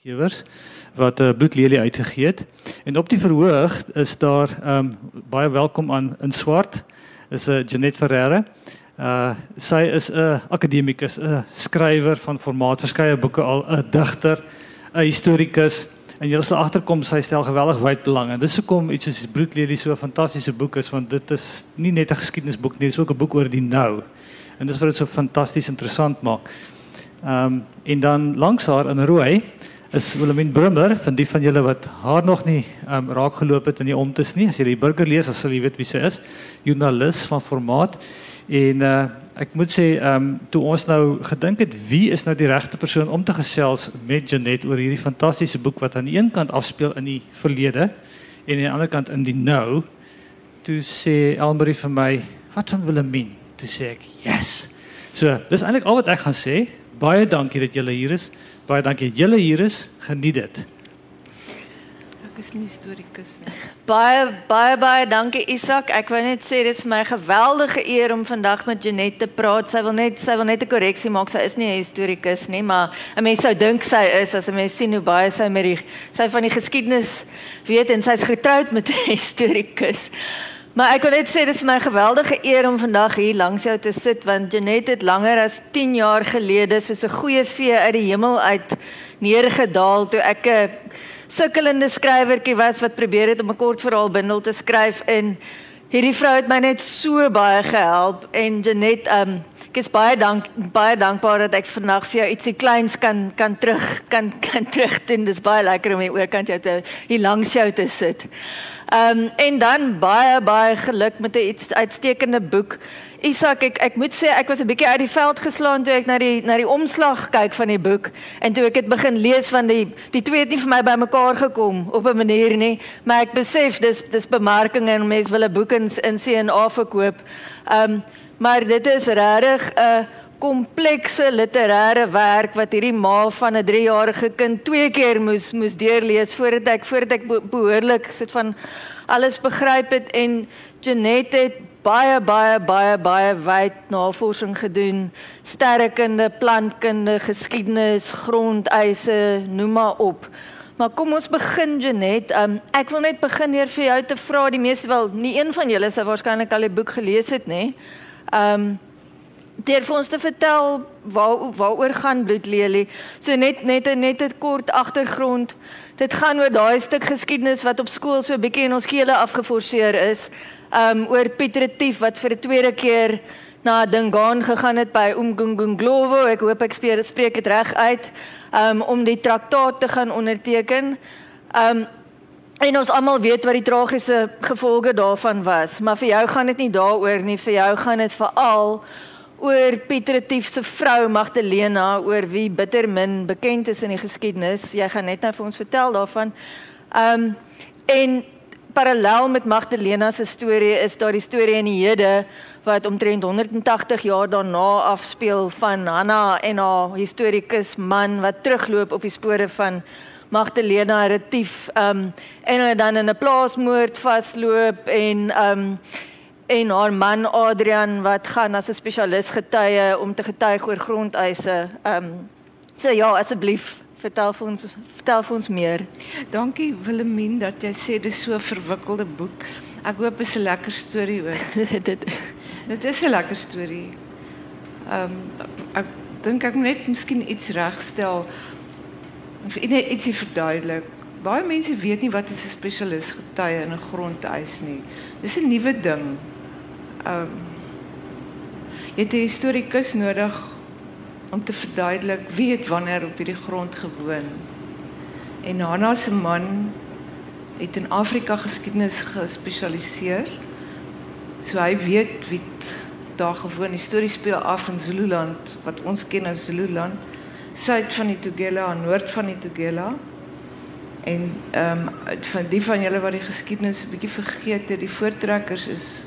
gewers wat 'n uh, bloedlelie uitgegee het. En op die verhoog is daar ehm um, baie welkom aan in swart is 'n uh, Janet Ferreira. Uh sy is 'n uh, akademikus, 'n uh, skrywer van formaat, verskeie boeke al, 'n uh, digter, 'n uh, historikus. En jy sal agterkom sy stel geweldig wyd belang. En dis hoekom iets soos Bloedlelie so 'n fantastiese boek is want dit is nie net 'n geskiedenisboek nie, dis ook 'n boek oor die nou. En dis wat dit so fantasties interessant maak. Ehm um, en dan langs haar in rooi is Wilhelmine Brummer van die van julle wat haar nog nie um, raak geloop het in die omtes nie. As jy die burger lees, dan sal jy weet wie sy is. Joernalis van formaat. En uh, ek moet sê, ehm um, toe ons nou gedink het wie is nou die regte persoon om te gesels met Janet oor hierdie fantastiese boek wat aan die een kant afspeel in die verlede en aan die ander kant in die nou, toe sê Elmarie vir my, "Wat van Wilhelmine?" Toe sê ek, "Yes." So, dis eintlik al wat ek gaan sê. Baie dankie dat julle hier is. Baie dankie dat julle hier is. Geniet dit. Ek is nie historikus nie. Baie baie baie dankie Isak. Ek wou net sê dit is my geweldige eer om vandag met Janet te praat. Sy wil net sy wil net 'n korreksie maak. Sy is nie 'n historikus nie, maar 'n mens sou dink sy is as 'n mens sien hoe baie sy met die sy van die geskiedenis weet en sy's getroud met 'n historikus. Maar ek wil net sê dit is my geweldige eer om vandag hier langs jou te sit want Janet het langer as 10 jaar gelede soos 'n goeie vee uit die hemel uit neergedaal toe ek 'n sukkelende skrywertjie was wat probeer het om 'n kort verhaal bundel te skryf en hierdie vrou het my net so baie gehelp en Janet um ek is baie dank baie dankbaar dat ek vandag vir jou ietsie kleins kan kan terug kan kan terugdien dis baie lekker om hier oorkant jou te hier langs jou te sit. Ehm um, en dan baie baie geluk met 'n uitstekende boek. Isak, ek ek moet sê ek was 'n bietjie uit die veld geslaan toe ek na die na die omslag kyk van die boek en toe ek dit begin lees van die die twee het nie vir my bymekaar gekom op 'n manier nie, maar ek besef dis dis bemarking en mense wil 'n boek in in CNA verkoop. Ehm um, maar dit is regtig 'n uh, komplekse literêre werk wat hierdie ma van 'n 3-jarige kind twee keer moes moes deurlees voordat ek voordat ek behoorlik soort van alles begryp het en Janet het baie baie baie baie wyd navorsing gedoen sterrekunde, plantkunde, geskiedenis, grondeise, noem maar op. Maar kom ons begin Janet. Um, ek wil net begin deur vir jou te vra die meeste wel nie een van julle sou waarskynlik al die boek gelees het nê. Ehm um, deur vir ons te vertel waar waaroor gaan bloedlelie. So net net net 'n kort agtergrond. Dit gaan oor daai stuk geskiedenis wat op skool so 'n bietjie in ons skole afgeforceer is. Um oor Pieter Retief wat vir 'n tweede keer na Dingaan gegaan het by Umgungunglovo. Ek hoop ek spreek dit reg uit. Um om die traktaat te gaan onderteken. Um En ons almal weet wat die tragiese gevolge daarvan was, maar vir jou gaan dit nie daaroor nie, vir jou gaan dit veral oor Pietretief se vrou Magdalena oor wie bitter min bekend is in die geskiedenis. Jy gaan net nou vir ons vertel daarvan. Ehm um, en parallel met Magdalena se storie is daar die storie in die Hede wat omtrent 180 jaar daarna afspeel van Hanna en haar historikus man wat terugloop op die spore van Magdalena Retief ehm um, en hulle dan in 'n plaasmoord vasloop en ehm um, en haar man Adrian wat gaan as 'n spesialis getuie om te getuig oor grondeise. Ehm um, so ja, asseblief vertel vir ons vertel vir ons meer. Dankie Willemien dat jy sê dis so 'n verwikkelde boek. Ek hoop dit is 'n lekker storie hoor. dit dit is 'n lekker storie. Ehm um, ek dink ek moet net miskien iets regstel. Of net ietsie verduidelik. Baie mense weet nie wat 'n spesialis getuie in 'n grondeis nie. Dis 'n nuwe ding ehm um, jy het 'n historikus nodig om te verduidelik wie het wanneer op hierdie grond gewoon. En Hanna se man het in Afrika geskiedenis gespesialiseer. So hy weet wie daar gewoon. Die storie speel af in Zululand wat ons ken as Zululand, suid van die Tugela en noord van die Tugela. En ehm um, van die van julle wat die geskiedenis 'n bietjie vergeet het, die voortrekkers is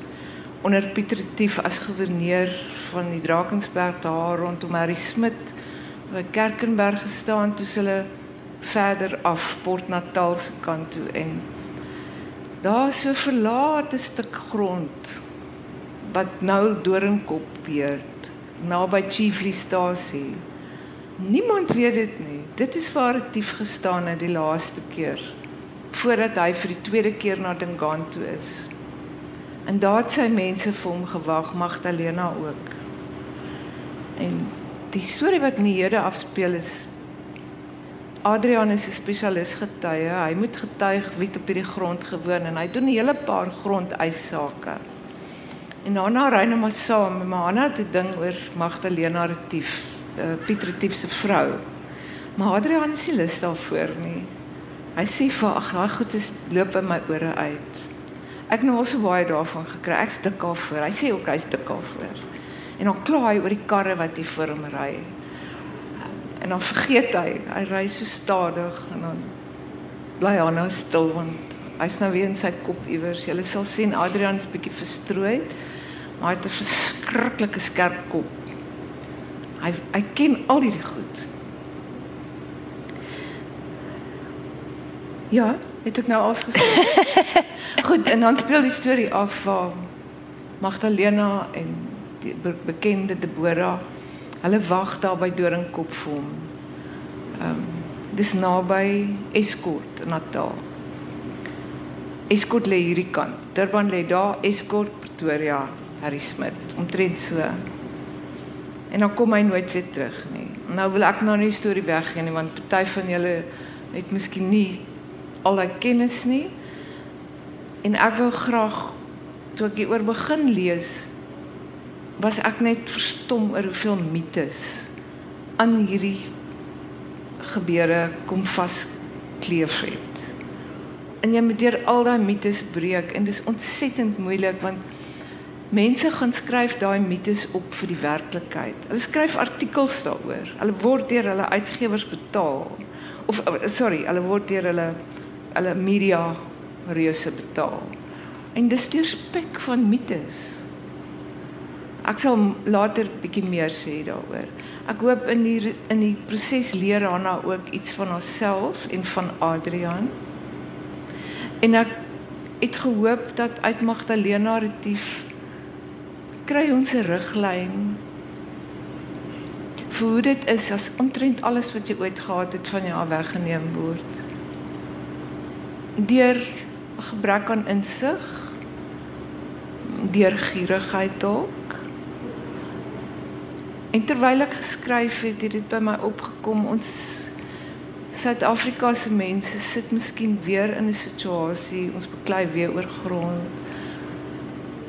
onder Pieter Tief as gouverneur van die Drakensberg daar rondom Harry Smit by Kerkenberg gestaan toe hulle verder af Port Natal se kant toe en daar so verlate stuk grond wat nou Doringkop weet naby Chiefly stasie Niemand weet dit nie. Dit is waar dit dief gestaan het die laaste keer voordat hy vir die tweede keer na Dingaan toe is. En daar het sy mense vir hom gewag, Magdalena ook. En die storie wat in die hede afspeel is Adrian is 'n spesialis getuie. Hy moet getuig wie op hierdie grond gewoon en hy doen 'n hele paar grondeisake. En daarna ry hy maar saam, maar Hanna het 'n ding oor Magdalena Retief, uh, Piet Retief se vrou. Maar Adrian is nie lus daarvoor nie. Hy sê vir ag, daai goed is loop in my ore uit. Ek nou al so baie daarvan gekry. Ek's dik al voor. Hy sê ook hy's dik al voor. En dan kla hy oor die karre wat hier voor hom ry. En dan vergeet hy, hy ry so stadig en dan bly hy nou stil want hy's nou weer in sy kop iewers. Jy sal sien Adrian's bietjie verstrooid, maar hy het 'n verskriklike skerp kop. Hy hy ken al hierdie goed. Ja, het ek nou afgesê. Goed, en dan speel die storie af van Magdalena en die bekende Deborah. Hulle wag daar by Doringkop vir hom. Ehm um, dis naby Escort in Natal. Escort lê hierdie kant. Durban lê daar, Escort Pretoria, Harry Smit, omtrent so. En dan kom hy nooit weer terug nie. Nou wil ek nou nie die storie weggee nie want party van julle het miskien nie al daai kennis nie. En ek wou graag toe ek hieroor begin lees was ek net verstom oor hoeveel mites aan hierdie gebeure kom vaskleef het. En jy moet deur al daai mites breek en dis ontsettend moeilik want mense gaan skryf daai mites op vir die werklikheid. Hulle skryf artikels daaroor. Hulle word deur hulle uitgewers betaal. Of sorry, hulle word deur hulle hulle media reuse betaal. En dis deur spek van mites. Ek sal later bietjie meer sê daaroor. Ek hoop in die in die proses leer Hanna ook iets van haarself en van Adrian. En ek het gehoop dat uit Magdalena Retief kry ons 'n riglyn vir hoe dit is as omtrent alles wat jy ooit gehad het van jou weggeneem word deur gebrek aan insig deur gierigheid dalk en terwyl ek geskryf het het dit by my opgekom ons Suid-Afrika se mense sit miskien weer in 'n situasie ons beklei weer oor grond.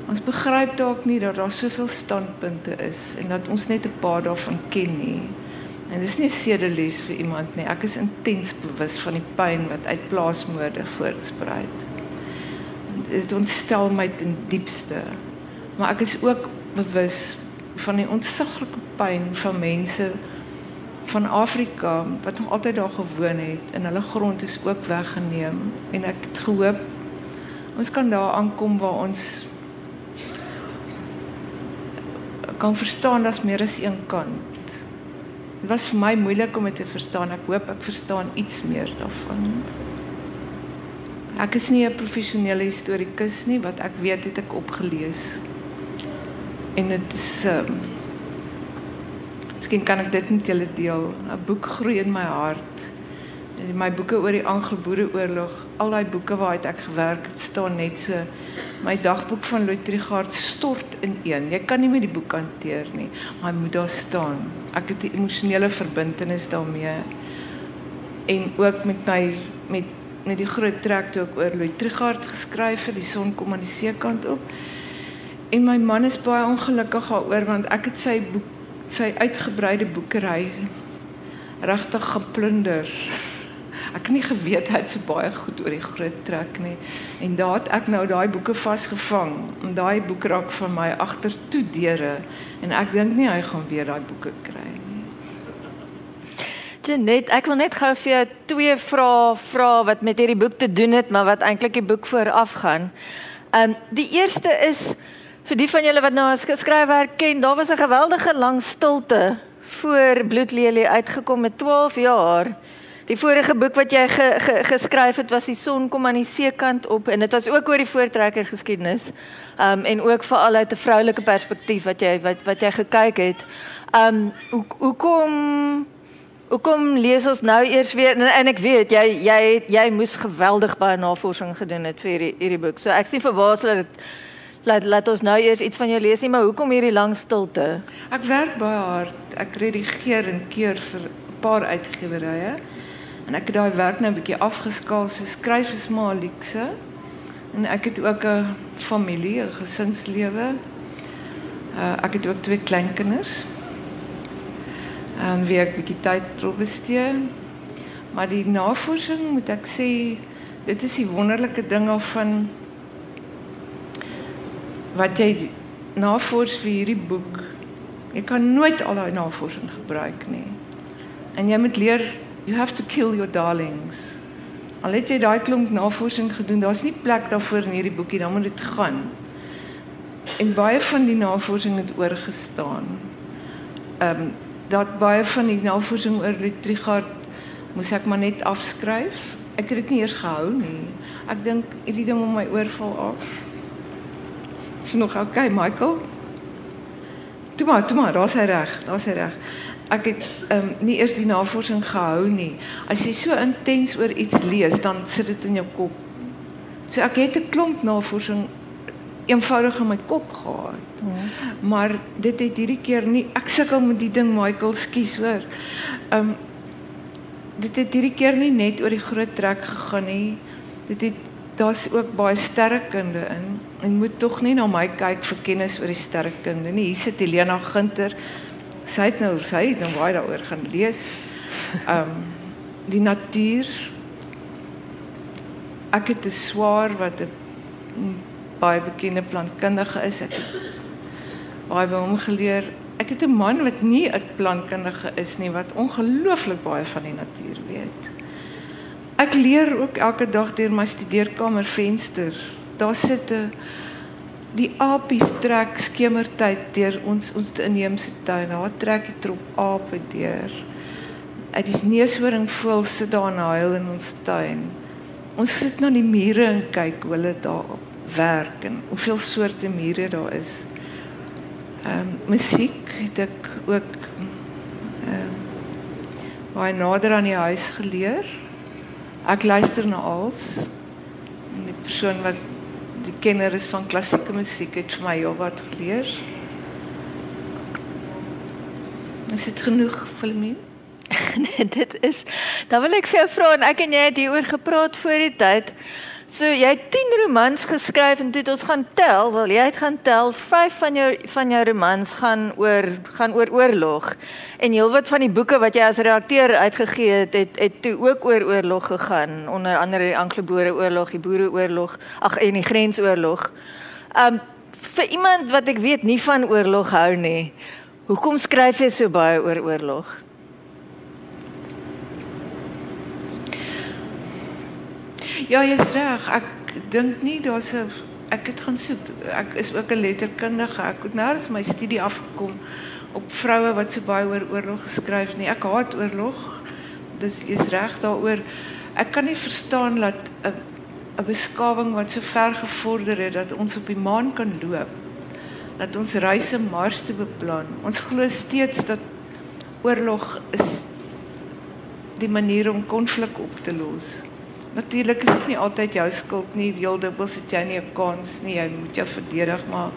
Ons begryp dalk nie dat daar soveel standpunte is en dat ons net 'n paar daarvan ken nie En dis nie 'n sedeles vir iemand nie. Ek is intens bewus van die pyn wat uit plaasmoorde voortspruit. Dit ontstel my ten diepste. Maar ek is ook bewus van die ontsaglike pyn van mense van Afrika wat nog altyd daar gewoon het en hulle grond is ook weggeneem en ek het gehoop ons kan daar aankom waar ons kan verstaan dat meer as een kant Dit was vir my moeilik om dit te verstaan. Ek hoop ek verstaan iets meer daarvan. Ek is nie 'n professionele historikus nie, wat ek weet het ek opgelees. En dit is ehm um, Miskien kan ek dit met julle deel. 'n Boek groei in my hart. My boeke oor die Anglo-Boereoorlog, al daai boeke waaruit ek gewerk het, staan net so my dagboek van Louis Trigard stort in een. Jy kan nie met die boek hanteer nie, maar hy moet daar staan. Ek het 'n emosionele verbintenis daarmee. En ook met my met met die groot trek toe ek oor Louis Trigard geskryf het, die son kom aan die seekant op. En my man is baie ongelukkig daaroor want ek het sy boek sy uitgebreide boekery regtig geplunder ek het nie geweet hy het so baie goed oor die groot trek nie. En daar het ek nou daai boeke vasgevang. En daai boek raak van my agter toe deure en ek dink nie hy gaan weer daai boeke kry nie. Net ek wil net gou vir jou twee vrae vra wat met hierdie boek te doen het, maar wat eintlik die boek vooraf gaan. Ehm um, die eerste is vir die van julle wat nou as skryfwerk ken, daar was 'n geweldige lang stilte voor Bloedlelie uitgekom met 12 jaar. Die vorige boek wat jy ge, ge, geskryf het was die son kom aan die seekant op en dit was ook oor die voortrekker geskiedenis. Um en ook veral uit 'n vroulike perspektief wat jy wat wat jy gekyk het. Um hoe hoe kom Hoekom lees ons nou eers weer en, en ek weet jy jy jy moes geweldig baie navorsing gedoen het vir hierdie hierdie boek. So ek's nie verbaas dat dit laat laat ons nou eers iets van jou lees nie, maar hoekom hierdie lang stilte? Ek werk baie hard. Ek redigeer en keur vir 'n paar uitgewerye. En ek het daai werk nou 'n bietjie afgeskaal. So skryf is maar luukse. En ek het ook 'n familie, 'n gesinslewe. Uh ek het ook twee kleinkinders. En wie ek bietjie tyd wil bestee. Maar die navorsing moet ek sê, dit is die wonderlike ding af van wat jy navors vir hierdie boek. Jy kan nooit al daai navorsing gebruik nie. En jy moet leer you have to kill your darlings. Al het jy daai klomp navorsing gedoen, daar's nie plek daarvoor in hierdie boekie, dan moet dit gaan. En baie van die navorsing het oorgestaan. Ehm um, dat baie van die navorsing oor Trigard moes ek maar net afskryf. Ek het dit nie eers gehou nie. Ek dink hierdie ding om my oorval af. Is nog oké, okay, Michael? Toe maar, toe maar, daar's hy reg, daar's hy reg. Ek het ehm um, nie eers die navorsing gehou nie. As jy so intens oor iets lees, dan sit dit in jou kop. So ek het 'n klomp navorsing eenvoudig in my kop gehad. Hmm. Maar dit het hierdie keer nie ek sukkel met die ding Michael skies hoor. Um dit het hierdie keer nie net oor die groot trek gegaan nie. Dit het daar's ook baie sterrekunde in. En moet tog nie na my kyk vir kennis oor die sterrekunde nie. Hier sit Helena Gunter. Sy het nou sy het nou baie daaroor gaan lees. Um die natuur ek het 'n swaar wat 'n baie bekende plantkundige is. Ek het baie by hom geleer. Ek het 'n man wat nie 'n plantkundige is nie wat ongelooflik baie van die natuur weet. Ek leer ook elke dag deur my studeerkamer venster. Daar sit 'n die apies trek skemertyd deur ons ons inheemse tuin. Daar trek die trop ape deur. Uit die neushoring voel sit daar 'n huil in ons tuin. Ons sit na die mure en kyk hoe hulle daar werk en hoeveel soorte mure daar is. Ehm um, musiek het ek ook ehm um, baie nader aan die huis geleer. Ek luister na alles. Die persoon wat die kenner is van klassieke musiek het vir my al wat geleer. Is dit genoeg, Filmin? nee, dit is Dan wil ek vir jou vra en ek en jy het hieroor gepraat voor die tyd. So jy het 10 romans geskryf en dit ons gaan tel, wel jy het gaan tel 5 van jou van jou romans gaan oor gaan oor oorlog. En heelwat van die boeke wat jy as redakteur uitgegee het, het het toe ook oor oorlog gegaan, onder andere die Anglo-Boereoorlog, die Boereoorlog, ag en die Grensoorlog. Um vir iemand wat ek weet nie van oorlog hou nie. Hoekom skryf jy so baie oor oorlog? Ja, jy's reg. Ek dink nie daar's 'n ek het gaan soek. Ek is ook 'n letterkundige. Ek het nou eens my studie afgekom op vroue wat so baie oor oorlog geskryf nie. Ek haat oorlog. Dis is reg daaroor. Ek kan nie verstaan dat 'n 'n beskawing wat so ver gevorder het dat ons op die maan kan loop. Dat ons reise Mars te beplan. Ons glo steeds dat oorlog is die manier om konflik op te los. Natuurlik is dit nie altyd jou skuld nie. Heel dikwels het jy nie 'n kans nie. Jy moet jou verdedig, maar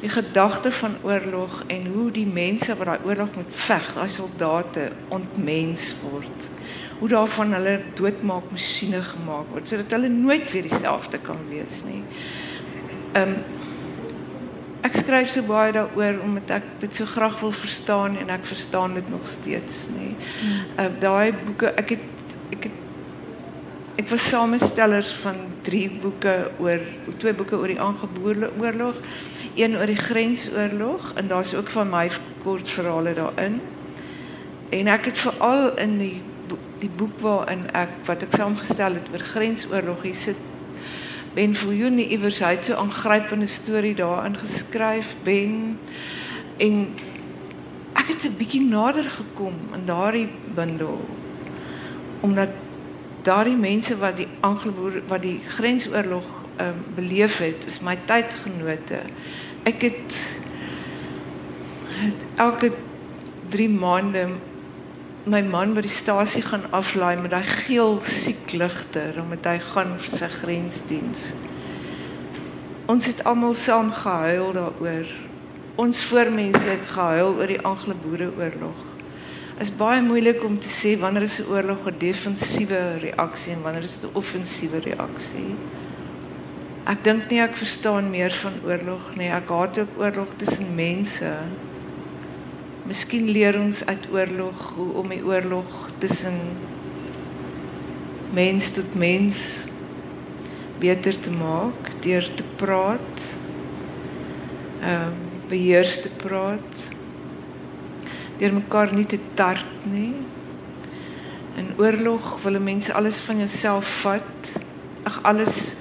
die gedagte van oorlog en hoe die mense wat daai oorlog moet veg, daai soldate ontmens word. Hoe daarvan hulle doodmaak masjiene gemaak word sodat hulle nooit weer dieselfde kan wees nie. Ehm um, ek skryf so baie daaroor omdat ek dit so graag wil verstaan en ek verstaan dit nog steeds nie. Hmm. Uh, daai boeke, ek het ek het ek was samestellers van drie boeke oor twee boeke oor die aangeboorde oorlog, een oor die grensoorlog en daar's ook van my kort verhale daarin. En ek het veral in die die boek waarin ek wat ek saamgestel het oor grensoorlog hier sit Ben Viljoen iewers hy het so 'n aangrypende storie daarin geskryf Ben en ek het 'n bietjie nader gekom in daardie bundel omdat daardie mense wat die Anglo-Boer wat die grensoorlog ehm um, beleef het, is my tydgenote. Ek het, het elke 3 maande my man by die stasie gaan aflaai met daai geel siekligter omdat hy gaan vir sy grensdiens. Ons het almal saam gehuil daaroor. Ons voormense het gehuil oor die Anglo-Boereoorlog. Is baie moeilik om te sê wanneer is 'n oorlog 'n defensiewe reaksie en wanneer is dit 'n offensiewe reaksie. Ek dink nie ek verstaan meer van oorlog nie. Ek haat ook oorlog tussen mense. Miskien leer ons uit oorlog hoe om die oorlog tussen mens tot mens beter te maak deur te praat. Ehm um, beheers te praat. Deur mekaar nie te tart nie. In oorlog wil mense alles van jouself vat. Ag alles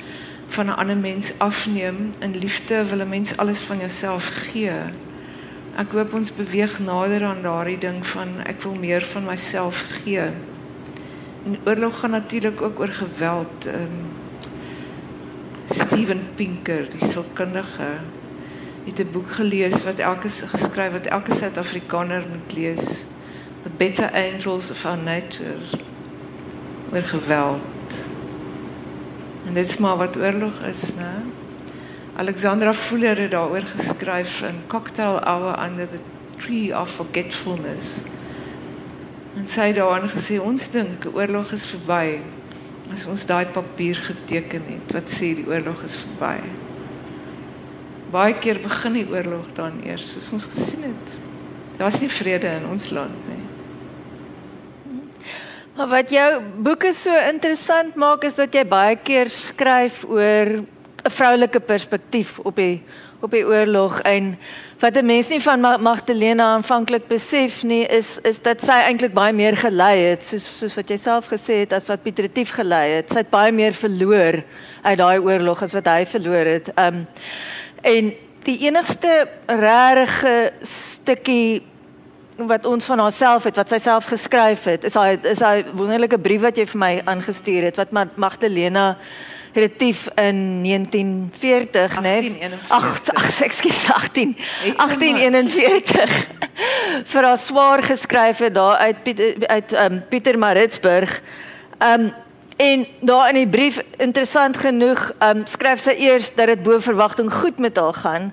van 'n ander mens afneem. In liefde wil 'n mens alles van jouself gee. Ek hoop ons beweeg nader aan daardie ding van ek wil meer van myself gee. En oorlog gaan natuurlik ook oor geweld. Ehm um, Steven Pinker, die sielkundige, het 'n boek gelees wat elke geskryf wat elke Suid-Afrikaner moet lees. The Better Angels of Our Nature. oor geweld. En dit is maar wat oorlog is, né? Alexandra Fuller het daaroor geskryf in Cocktail Hour Under the Tree of Forgetfulness. En sy het daarin gesê ons dink oorlog is verby as ons daai papier geteken het wat sê die oorlog is verby. Baie keer begin die oorlog dan eers, soos ons gesien het. Daar's nie vrede in ons land nie. Maar wat jou boeke so interessant maak is dat jy baie keer skryf oor 'n vroulike perspektief op die op die oorlog en wat 'n mens nie van Magdalena aanvanklik besef nie is is dat sy eintlik baie meer gelei het soos soos wat jy self gesê het as wat Pieter Retief gelei het. Sy het baie meer verloor uit daai oorlog as wat hy verloor het. Um en die enigste regte stukkie wat ons van haarself het wat sy self geskryf het is daai is daai wonderlike brief wat jy vir my aangestuur het wat Magdalena retief in 1940 nê 8 ekskuus 18 1841 vir haar swaar geskryf het daar uit Piet, uit um, Pieter Maritzburg. Um en daar in die brief interessant genoeg um skryf sy eers dat dit bo verwagting goed met haar gaan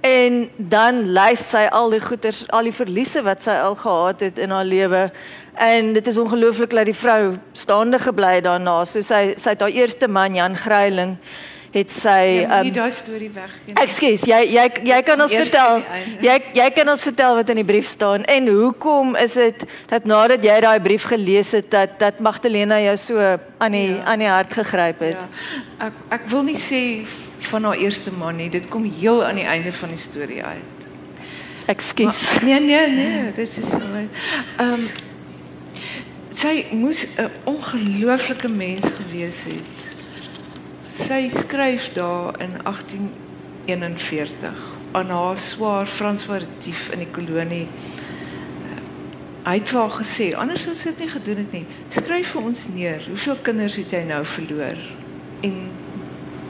en dan lys sy al die goeters al die verliese wat sy al gehad het in haar lewe En dit is ongelooflik dat die vrou staande gebly daarna. So sy sy het haar eerste man Jan Greiling het sy ehm um, daai storie weggee. Ekskuus, jy jy jy kan ons vertel. Jy jy kan ons vertel wat in die brief staan en hoekom is dit dat nadat jy daai brief gelees het dat dat Magdalena jou so aan die ja. aan die hart gegryp het. Ja. Ek ek wil nie sê van haar eerste man nie. Dit kom heel aan die einde van die storie uit. Ekskuus. Nee nee nee, dis is ehm um, sy moes 'n ongelooflike mens gewees het. Sy skryf daar in 1841 aan haar swaar François Retief in die kolonie. Hy het haar gesê, anders sou dit nie gedoen het nie. Skryf vir ons neer, hoeveel kinders het jy nou verloor en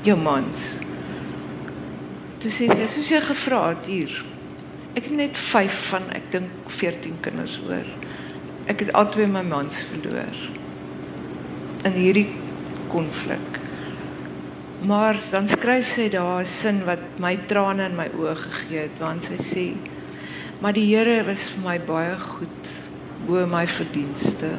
jou mans? Toe sê sy, soos jy gevra het hier. Ek het net 5 van ek dink 14 kinders hoor ek het albei my mans verloor in hierdie konflik. Maar dan skryf sy daar 'n sin wat my trane in my oë gegee het want sy sê maar die Here was vir my baie goed bo my verdienste.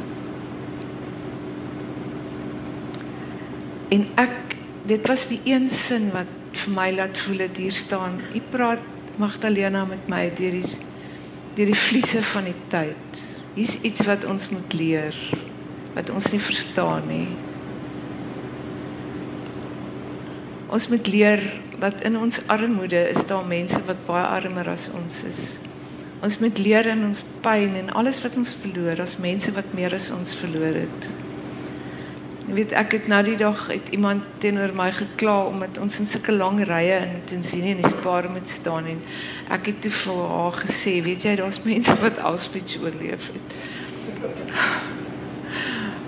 En ek dit was die een sin wat vir my laat voel dit hier staan. U praat Magdalena met my deur die deur die vliese van die tyd hier's iets wat ons moet leer wat ons nie verstaan nie. Ons moet leer dat in ons armoede is daar mense wat baie armer as ons is. Ons moet leer in ons pyn en alles wat ons verloor as mense wat meer as ons verloor het. Jy weet ek het nou die dag het iemand teenoor my gekla omdat ons in sulke lang rye in Tanzanië in die spaar moet staan en ek het toe vir haar gesê, weet jy, daar's mense wat Auschwitz oorleef het.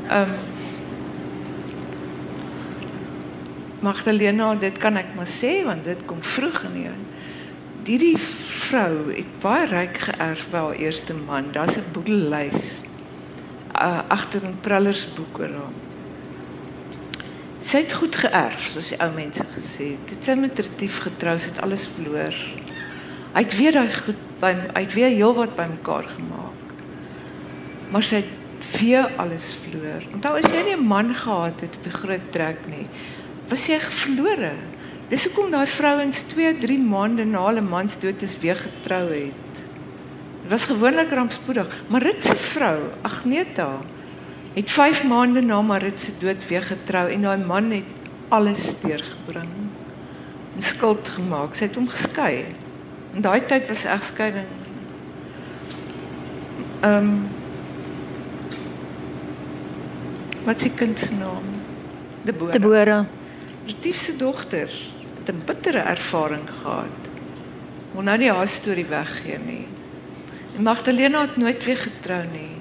Ehm um, Magdalena, dit kan ek maar sê want dit kom vroeg in die Hierdie vrou het baie ryk geërf by haar eerste man. Daar's 'n boedellys uh, agter 'n prellers boek oor haar. Sy het goed geërf, soos die ou mense gesê het. Dit sy met Retief getrou, sy het alles verloor. Hy het weer daai goed by hy het weer heelwat bymekaar gemaak. Maar sy het weer alles verloor. Onthou as jy nie 'n man gehad het op die groot trek nie, was jy verlore. Dis hoekom daai vrouens 2, 3 maande na hulle mans dood is weer getrou het. Dit was gewoonlik rampspoedig, maar Rit se vrou, Agneta, het 5 maande na Marit se dood weer getrou en daai man het alles deurgebring. 'n Skuld gemaak. Sy het hom geskei. In daai tyd was egskeiding ehm um, Wat se kind se naam? Debora. Debora. Retief se dogter het 'n bittere ervaring gehad. Moet nou nie haar storie weggee nie. En Magdalena het nooit weer getrou nie.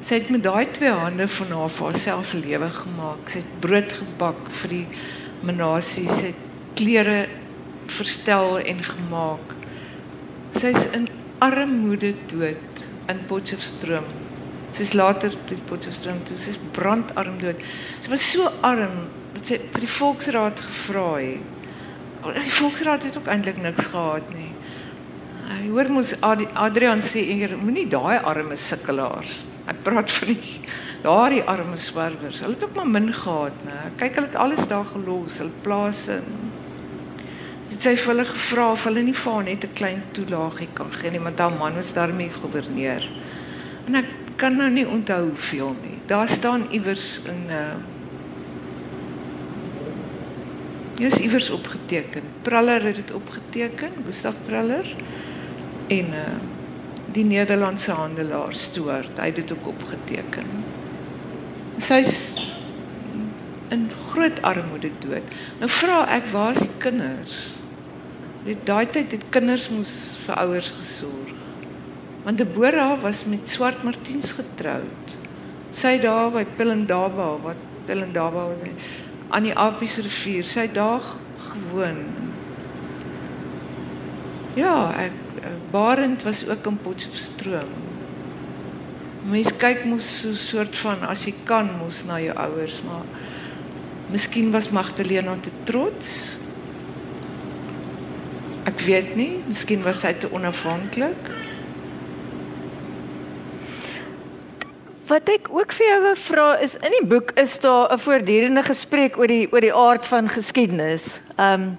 Sy het met daai twee hande van haar vir haarself lewe gemaak. Sy het brood gebak vir die menasie, sy het klere verstel en gemaak. Sy's in armoede dood in Potchefstroom Sy's later die Potchefstroom toe. Sy's brandarm dood. Sy was so arm vir die volksraad gevra het. Die volksraad het ook eintlik niks gehad nie. Hy hoor mos Adrian sê eer moenie daai arme sukkelaars. Hy praat van die daardie arme swerwers. Hulle het ook maar min gehad, né? Kyk, hulle het alles daar gelos, hulle plase. Dit sê vir hulle gevra of hulle nie vir net 'n klein toelaagie kan gee nie, want haar man was daarmee goewerneur. En ek kan nou nie onthou hoeveel nie. Daar staan iewers in uh Dis iewers opgeteken. Praller het dit opgeteken, Gustav Praller en uh die Nederlandse handelaar Stuart, hy het dit ook opgeteken. Sy's in groot armoede dood. Nou vra ek, waar is die kinders? Dit daai tyd het kinders moes vir ouers gesorg. Want Deborah was met Swart Martiens getroud. Sy daar by Pillendaba, wat Pillendaba aan die Apies rivier, sy daar gewoon. Ja, ek Barend was ook in Potchefstroom. Mens kyk mos so 'n soort van as jy kan mos na jou ouers, maar miskien was Magdalena te trots. Ek weet nie, miskien was sy te onafhanklik. Wat ek ook vir jou wou vra is in die boek is daar 'n voortdurende gesprek oor die oor die aard van geskiedenis. Um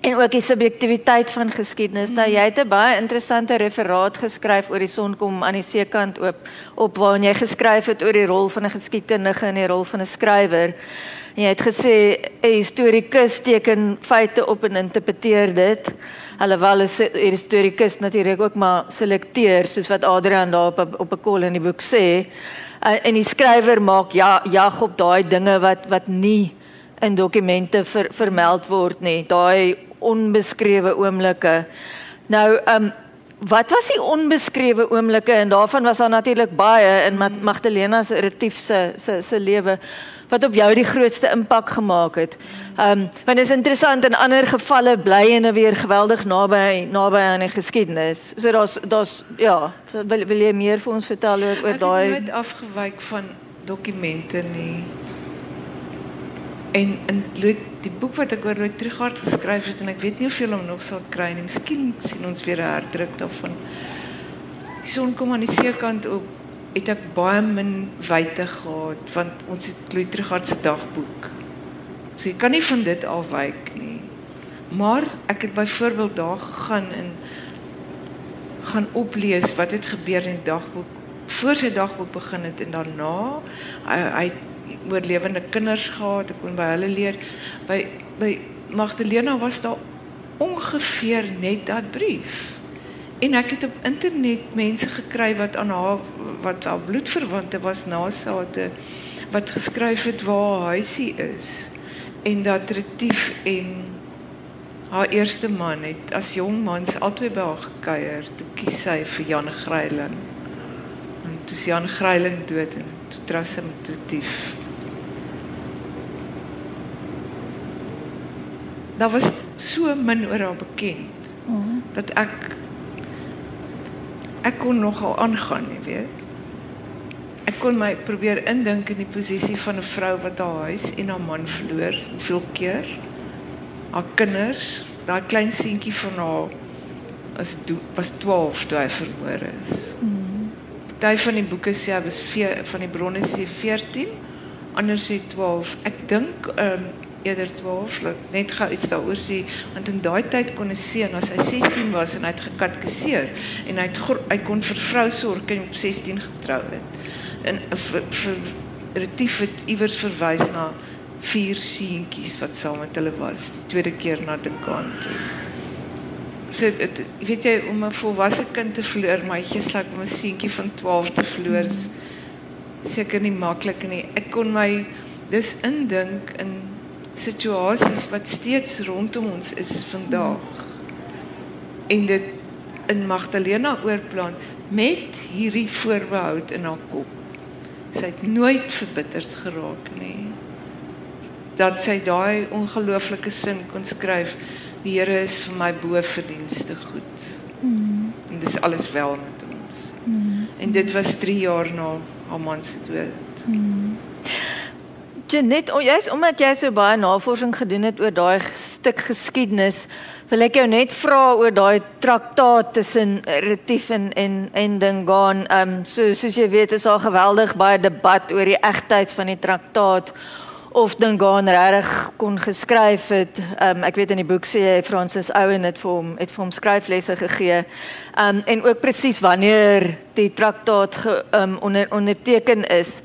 en ook die subjektiwiteit van geskiedenis. Nou jy het 'n baie interessante referaat geskryf oor die son kom aan die seekant oop op waarin jy geskryf het oor die rol van 'n geskiedkundige en die rol van 'n skrywer. En jy het gesê 'n historikus teken feite op en interpreteer dit. Alhoewel 'n historikus natuurlik ook maar selekteer soos wat Adrian daar op op 'n kol in die boek sê. En die skrywer maak ja jag op daai dinge wat wat nie in dokumente ver, vermeld word nie. Daai onbeskrewe oomblikke. Nou, ehm um, wat was die onbeskrewe oomblikke en daarvan was daar natuurlik baie in Magdalena se retief se se se lewe wat op jou die grootste impak gemaak het. Ehm um, want dit is interessant in ander gevalle bly en weer geweldig naby naby aan die geskiedenis. So daar's daar's ja, wil wil jy meer vir ons vertel oor oor daai Ek het nooit afgewyk van dokumente nie. En in die boek wat ek oor Roy Trigard geskryf het en ek weet nie jy hom nog sal kry nie. Miskien sien ons weer 'n herdruk daarvan. Die son kom aan die seekant op het ek baie min wyte gehad want ons het Kloetrigard se dagboek. So jy kan nie van dit afwyk nie. Maar ek het byvoorbeeld daar gegaan en gaan oplees wat het gebeur in die dagboek voor sy dagboek begin het en daarna hy, hy oorlewende kinders gehad, ek kon by hulle leer. By by Magdalena was daar ongeveer net dat brief. En ek het op internet mense gekry wat aan haar wat haar bloedverwante was na sate wat geskryf het waar haar huisie is en dat Retief en haar eerste man het as jong mans albei by haar gekuier toe kies sy vir Jan Greiling. En toe is Jan Greiling dood en toe trou sy met Retief. Daar was so min oor haar bekend. Mm -hmm. Dat ek ek kon nogal aangaan, jy weet. ek kon my probeer indink in die posisie van 'n vrou wat haar huis en haar man verloor, hoeveel keer? Haar kinders, daai klein seentjie van haar as was 12 toe hy vermoor is. Party van die boeke sê hy was vier, van die bronne sê 14, ander sê 12. Ek dink ehm um, eerder 12, laat net gou iets daaroor sê want in daai tyd kon 'n seun as hy 16 was en hy het gekatkeseer en hy het hy kon vir vrou sorg en op 16 getrou het. En vir, vir Retief het iewers verwys na vier seentjies wat saam met hulle was, die tweede keer na Duncan toe. So dit weet jy om 'n volwasse kind te verloor, jy sluk om 'n seentjie van 12 te verloor is seker nie maklik nie. Ek kon my dus indink in situasies wat steeds rondom ons is vandag. En dit in Magdalena oorplan met hierdie voorbehoud in haar kop. Sy het nooit verbitterd geraak nie. Dat sy daai ongelooflike sin kon skryf, die Here is vir my bo verdienste goed. Mm. En dis alles wel met ons. Mm. En dit was 3 jaar na haar man se dood. Mm. Janet, oh, jy's omdat jy so baie navorsing gedoen het oor daai stuk geskiedenis, wil ek jou net vra oor daai traktaat tussen Retief en en en Dingaan. Ehm um, so soos jy weet is daar geweldig baie debat oor die egtheid van die traktaat of Dingaan regtig kon geskryf het. Ehm um, ek weet in die boek sê jy Francis Owen het vir hom het vir hom skryflesse gegee. Ehm um, en ook presies wanneer die traktaat ge, um, onder onderteken is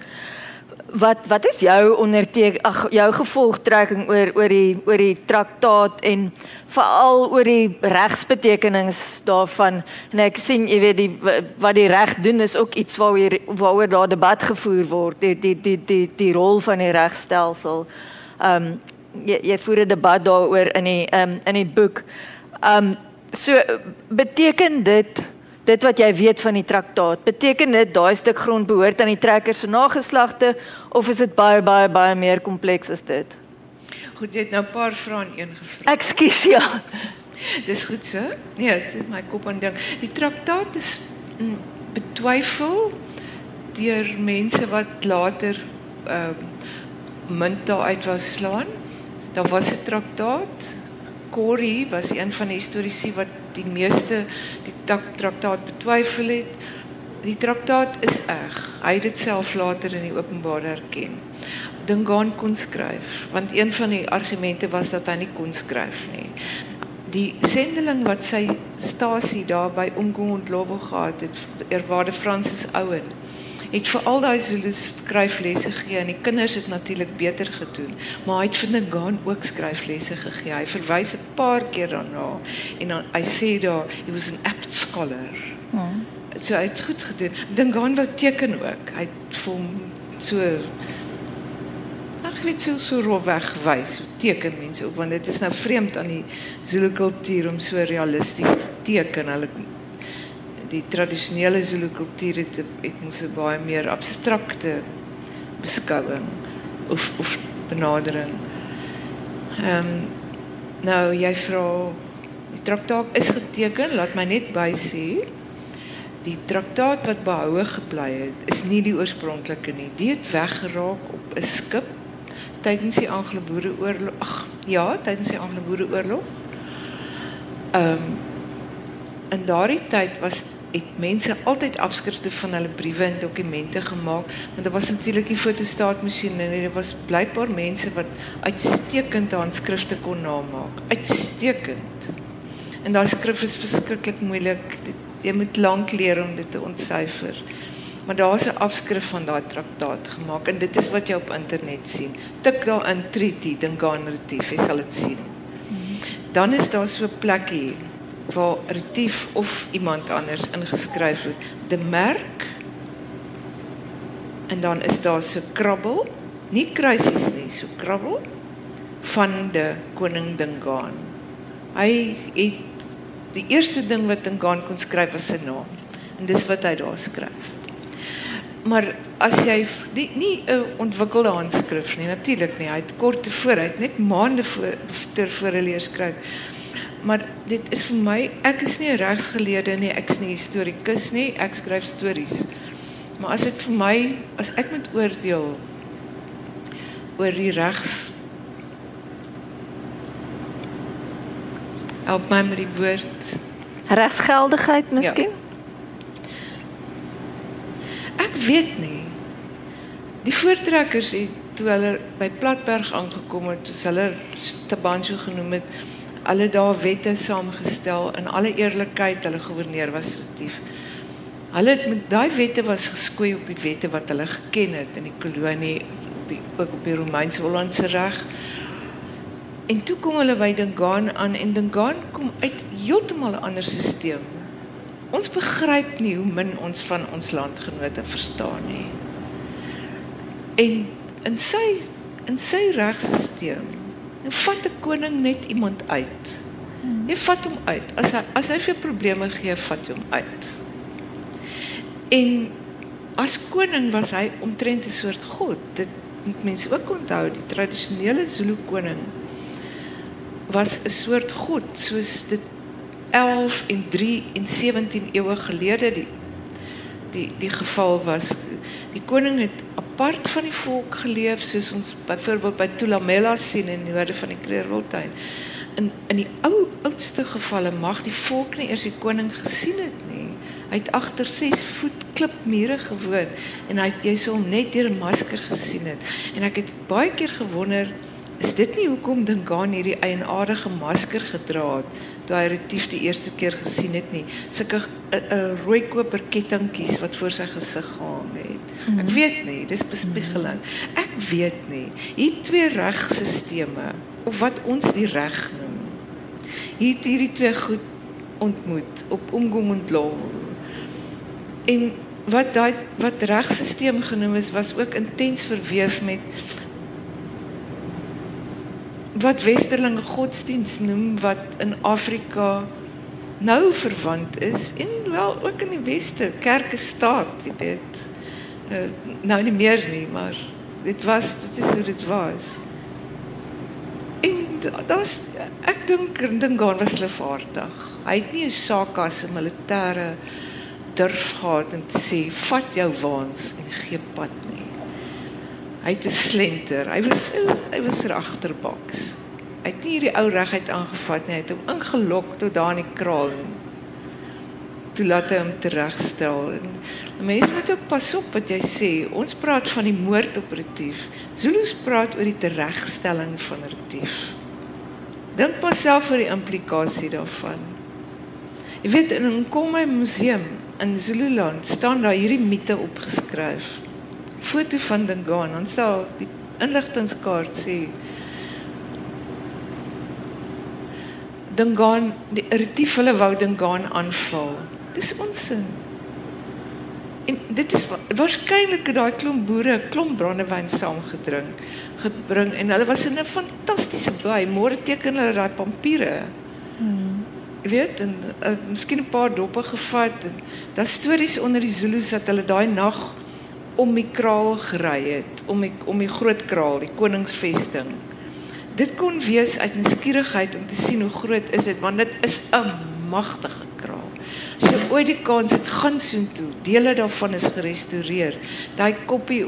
wat wat is jou onderteken ag jou gevolgtrekking oor oor die oor die traktaat en veral oor die regsbetekenings daarvan? En ek sien jy weet die wat die reg doen is ook iets waaroor waaroor daar debat gevoer word die die die die die rol van die regstelsel. Ehm um, jy jy voer 'n debat daaroor in die ehm um, in die boek. Ehm um, so beteken dit dit wat jy weet van die traktaat, beteken dit daai stuk grond behoort aan die trekker se nageslagte of is dit baie baie baie meer kompleks as dit? Goed, jy het nou 'n paar vrae in een gevra. Ekskuus ja. Dis goed so. Nee, dit is my kop aan ding. Die traktaat is mm, betwyfel deur mense wat later ehm uh, munt uit wou slaan. Daar was 'n traktaat. Corrie was een van die historiese wat die meeste die traktaat betwyfel het. Die traktaat is reg. Hy het dit self later in die openbaar erken. Dingaan kon skryf, want een van die argumente was dat hy nie kon skryf nie. Die sendeling wat sy stasie daar by Umgungundlowo gehad het, eerwaarde Francis Owen, het vir al daai Zulu skryflesse gegee en die kinders het natuurlik beter gedoen. Maar hy het vir Ngaan ook skryflesse gegee. Hy verwys 'n paar keer daarna en dan hy sê daar he was an apt scholar. Hmm. so hy het goed gedoen. Ngaan wou teken ook. Hy het vir hom so ag weet so so rowweg wys teken mense ook want dit is nou vreemd aan die Zulu kultuur om so realisties te teken. Hulle die tradisionele Zulu kultuur het ek moes 'n baie meer abstrakte beskouing of of benadering. Ehm um, nou jy vra die traktaat is geteken, laat my net by sê die traktaat wat behoue gebly het is nie die oorspronklike nie. Dit het weggeraak op 'n skip tydens die Anglo-Boereoorlog. Ag ja, tydens die Anglo-Boereoorlog. Ehm um, in daardie tyd was het mense altyd afskrifte van hulle briewe en dokumente gemaak want daar was natuurlik die fotostaatmasjiene en daar was blykbaar mense wat uitstekend handskrifte kon namaak. Uitstekend. En daai skrif is verskriklik moeilik. Jy moet lank leer om dit te ontsyfer maar daar's 'n afskrif van daai traktaat gemaak en dit is wat jy op internet sien. Tik daarin treaty dink aan retief jy sal dit sien. Dan is daar so 'n plekkie waar Retief of iemand anders ingeskryf het, de merk. En dan is daar so krabbel, nie kruisies nie, so krabbel van de koning Dingaan. Hy het die eerste ding wat Dingaan kon skryf was sy naam. En dis wat hy daar skryf. Maar as jy die, nie 'n ontwikkelde handskrif nie, natuurlik nie. Hy het kort tevore, hy het net maande voor ter voor leer skryf maar dit is vir my ek is nie 'n regsgeleerde nie ek's nie historikus nie ek skryf stories Maar as dit vir my, as ek moet oordeel oor die regs Help my met die woord. Regsgeldigheid miskien? Ek weet nie. Die voortrekkers het toe hulle by Platberg aangekom het, toe hulle Tabanjo genoem het, hulle daar wette saamgestel in alle eerlikheid, hulle goewerneur was retief. Hulle het met daai wette was geskoei op die wette wat hulle geken het in die kolonie op die ook op die Romeinse Hollandse reg. En toe kom hulle by Dingaan aan en Dingaan kom uit heeltemal 'n ander stelsel. Ons begryp nie hoe min ons van ons landgenote verstaan nie. En in sy in sy regstelsel, nou vat 'n koning net iemand uit. Jy vat hom uit. As hy as hy vir probleme gee, vat jy hom uit. En as koning was hy omtrent 'n soort god. Dit moet mense ook onthou, die tradisionele Zulu koning was 'n soort god soos dit 11 en 3 en 17 eeue gelede die die die geval was die koning het apart van die volk geleef soos ons byvoorbeeld by Tulamela sien in die noorde van die Kleurwiltuin in in die ou oudste gevalle mag die volk nie eers die koning gesien het nie. Hy het agter 6 voet klipmure gewoon en hy jy sou net deur 'n masker gesien het. En ek het baie keer gewonder Is dit nie hoekom Dingaan hierdie eienaardige masker gedra het toe hy retief die eerste keer gesien het nie? Sulke 'n uh, uh, rooi koper kettingkies wat voor sy gesig gehang het. Mm. Ek weet nie, dis bespiegeling. Ek weet nie. Hier twee regstelsels of wat ons die reg noem. Hier hierdie twee goed ontmoet op Umgong en Law. En wat daai wat regstelsel genoem is was ook intens verweef met wat westerlinge godsdiens noem wat in Afrika nou verwant is en wel ook in die weste. Kerke staat jy weet. Uh, nou nie meer nie maar dit was dit is hoe dit was. En daar's ek dink Dingaan was levaardig hy het nie 'n saak as 'n militêre durf gehad om te sê vat jou waans en gee pad nie Hy het 'n slenter. Hy was hy was regterbaks. Hy het nie die ou regheid aangevat nie. Hy het hom ingelok tot daar in die kraal. Toe laat hy hom teregstel. En mense moet ook pas op wat jy sê. Ons praat van die moordoperatief. Zulus praat oor die teregstelling van retief. Dink maar self oor die implikasie daarvan. Jy weet in 'n kom my museum in Zululand staan daar hierdie mite opgeskryf foto van Dingaan, dan sal die inligtingkaart sê Dingaan, die retief hulle wou Dingaan aanval. Dis onsin. En dit is waarskynlik daai klomp boere 'n klomp brandewyn saamgedrink gebring en hulle was in 'n fantastiese baai. Môre teken hulle daai pampiere. Hmm. Jy weet, en uh, miskien 'n paar doppe gevat en daar stories onder die Zulus dat hulle daai nag om die kraal gery het, om die om die groot kraal, die koningsvesting. Dit kon wees uit nuuskierigheid om te sien hoe groot is dit, want dit is 'n magtige kraal. So ooit die kans het gaan soontoe, dele daarvan is gerestoreer. Daai koppie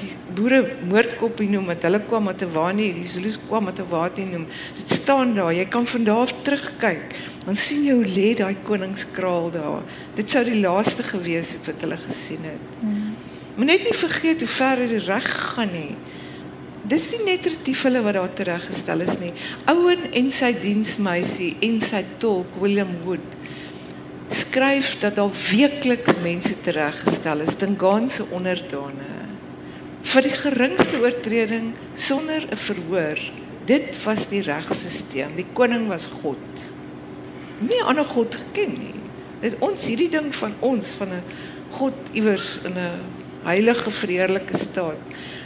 die boere moordkoppie noem, wat hulle kwam met 'n waanie, die Zulus kwam met 'n waanie noem. Dit staan daar. Jy kan van daar af terugkyk. Dan sien jy hoe lê daai koningskraal daar. Dit sou die laaste gewees het wat hulle gesien het. Hmm. Maar net nie vergeet hoe ver dit reg gaan nie. Dis nie net retief hulle wat daar tereggestel is nie. Ouen en sy diensmeisie en sy tolk William Wood skryf dat daar weekliks mense tereggestel is, Dingaanse onderdane vir die geringste oortreding sonder 'n verhoor. Dit was die regstelsel. Die koning was God. Nie ander god geken nie. Dit ons hierdie ding van ons van 'n God iewers in 'n heilige vredelike staat.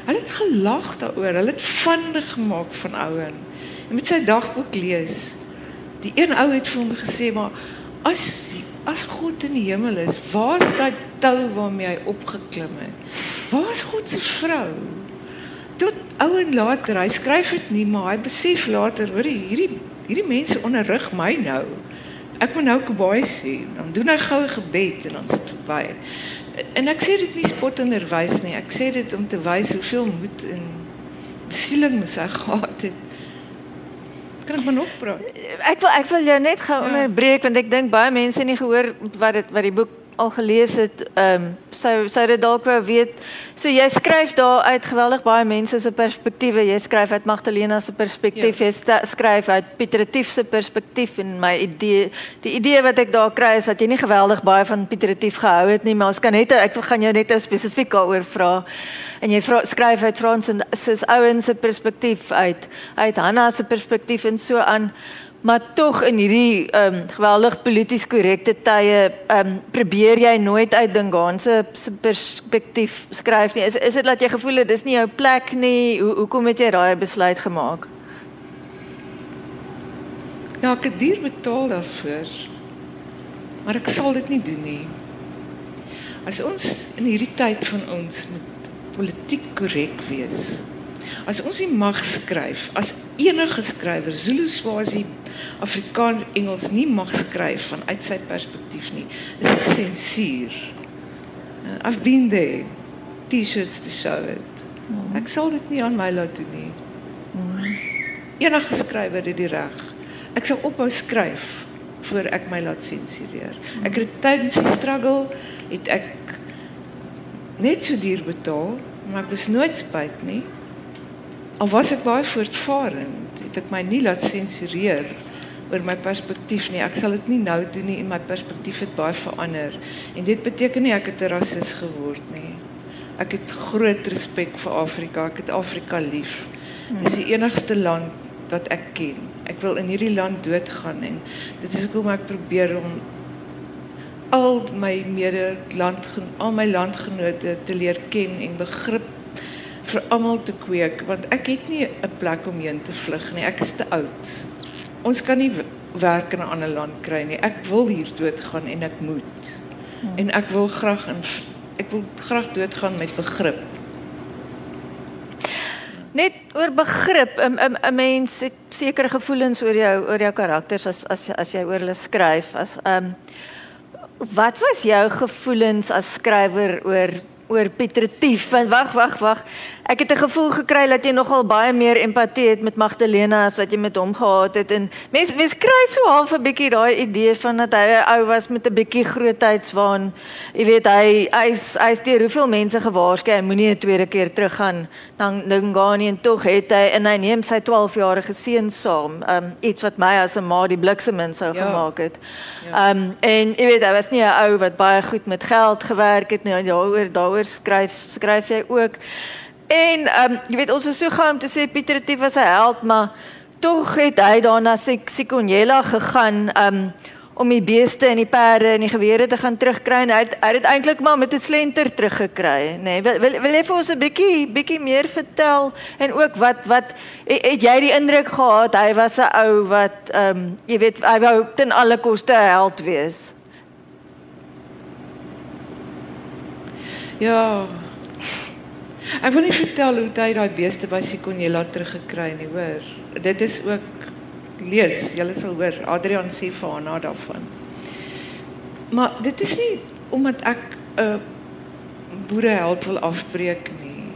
Hulle het gelag daaroor. Hulle het vande gemaak van ouen. Jy moet sy dagboek lees. Die een ou het vir hom gesê maar as as God in die hemel is, waar is daai tou waarmee hy opgeklim het? Waar is God se vrou? Tot ou en later, hy skryf dit nie, maar hy besef later, hoor hierdie hierdie mense onderrig my nou. Ek moet nou kabaai sien. Dan doen hy goue gebed en dan is dit verby. En ek sê dit nie spot onderwys nie. Ek sê dit om te wys hoeveel moed en besieling moes hy gehad het. Kan ek maar nog praat? Ek wil ek wil jou net gou ja. onderbreek want ek dink baie mense nie gehoor wat dit wat die boek al gelees het, ehm um, sou sou dit dalk wou weet. So jy skryf daar uit geweldig baie mense se perspektiewe. Jy skryf uit Magdalena se perspektief, ja. jy skryf uit Pieter Retief se perspektief en my idee, die idee wat ek daar kry is dat jy nie geweldig baie van Pieter Retief gehou het nie, maar ons kan net ek wil gaan jou net spesifiek daaroor vra. En jy vra, skryf uit Frans en soos ouens se perspektief uit, uit Hanna se perspektief en so aan maar tog in hierdie ehm um, geweldig polities korrekte tye ehm um, probeer jy nooit uit Dingaanse perspektief skryf nie. Is is dit dat jy gevoel het dis nie jou plek nie? Hoe hoekom het jy daai besluit gemaak? Ja, ek het duur betaal daarvoor. Maar ek sal dit nie doen nie. As ons in hierdie tyd van ons moet politiek korrek wees. As ons nie mag skryf as enige skrywer Zulu Swazi Afrikaans Engels nie mag skryf vanuit sy perspektief nie, is dit sensuur. Uh, I've been there. T-shirts to show it. Mm. Ek sal dit nie aan my laat doen nie. Mm. Enige skrywer het die reg. Ek sal ophou skryf voor ek my laat sensureer. Mm. Ek het tydens die struggle het ek net so duur betaal, maar ek was nooit spyt nie. Al was ek baie voortvarend, het ek my nie laat sensureer oor my perspektief nie. Ek sal dit nie nou doen nie en my perspektief het baie verander. En dit beteken nie ek het 'n rasis geword nie. Ek het groot respek vir Afrika. Ek het Afrika lief. Dit is die enigste land wat ek ken. Ek wil in hierdie land doodgaan en dit is hoekom ek probeer om al my mede land al my landgenote te leer ken en begrip vir almal te kweek want ek het nie 'n plek om heen te vlug nie. Ek is te oud ons kan nie werk in 'n ander land kry nie. Ek wil hier doodgaan en ek moet. Hmm. En ek wil graag in ek wil graag doodgaan met begrip. Net oor begrip, 'n 'n 'n mens het sekere gevoelens oor jou oor jou karakters as as as jy oor hulle skryf as ehm um, wat was jou gevoelens as skrywer oor oor Pietretief. Want wag, wag, wag. Ek het 'n gevoel gekry dat jy nogal baie meer empatie het met Magdalena as wat jy met hom gehad het en mens mens kry so half 'n bietjie daai idee van dat hy 'n ou was met 'n bietjie grootheidswaan. Jy weet hy hy's hy's deur hoeveel mense gewaarsku hy moenie 'n tweede keer teruggaan dan Dingani en tog het hy en hy neem sy 12-jarige seun saam. Um iets wat my as 'n ma die bliksemin sou ja. gemaak het. Ja. Um en jy weet hy was nie 'n ou wat baie goed met geld gewerk het nie. Daaroor daaroor skryf skryf jy ook. En ehm um, jy weet ons is so gou om te sê Pieter Retief was 'n held, maar tog het hy daarna Sikonyela gegaan ehm um, om die beeste en die perde en die gewere te gaan terugkry en hy het, hy het eintlik maar met 'n slenter teruggekry, nê. Nee, wil, wil wil jy vir ons 'n bietjie bietjie meer vertel en ook wat wat het jy die indruk gehad hy was 'n ou wat ehm um, jy weet hy wou ten alle koste 'n held wees? Ja. Ek wil nie vertel hoe hy daai beeste by Sikonela teruggekry nie, hoor. Dit is ook lees, julle sal hoor Adrian sê vir haar daarvan. Maar dit is nie omdat ek 'n boereheld wil afbreek nie.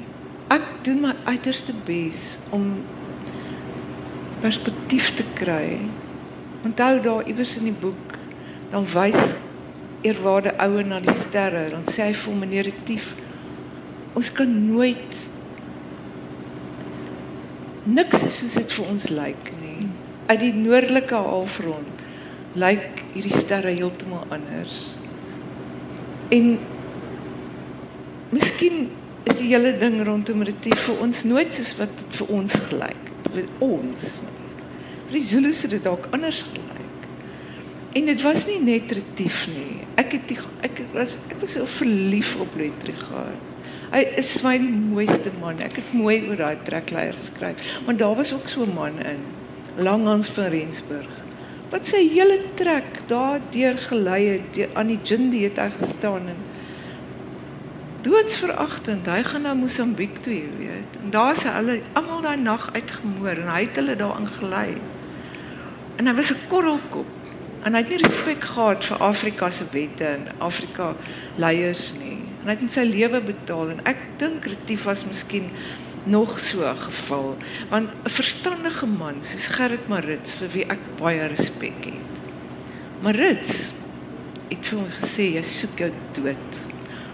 Ek doen my uiterste bes om perspektief te kry. Onthou daar iewers in die boek dan wys eerwaarde ouer na die sterre, dan sê hy vir meneer Retief ons kan nooit niks is soos dit vir ons lyk nie. Uit die noordelike halfrond lyk hierdie sterre heeltemal anders. En miskien is die hele ding rondom Retief vir ons nooit soos wat dit vir ons gelyk. Vir ons. Zulus het dit dalk anders gelyk. En dit was nie net Retief nie. Ek het die, ek was ek was so verlief op Letrigaard. Hy is my die mooiste man. Ek het mooi oor daai trekleier geskryf. Maar daar was ook so 'n man in Langhans van Rensburg. Wat sy hele trek daar deur gelei het aan die Jindi het hy gestaan en doodsveragtend. Hy gaan na Mosambiek toe, jy weet. En daar is hulle almal daai nag uitgemoor en hy het hulle daar ingelei. En hy was 'n korrelkop en hy het nie respek gehad vir Afrika se wette en Afrika leiers nie. En hy het met sy lewe betaal en ek dink Retief was miskien nog so 'n geval want 'n verstandige man soos Gerrit Marits vir wie ek baie respek het. Marits het vir my gesê jy soek jou dood.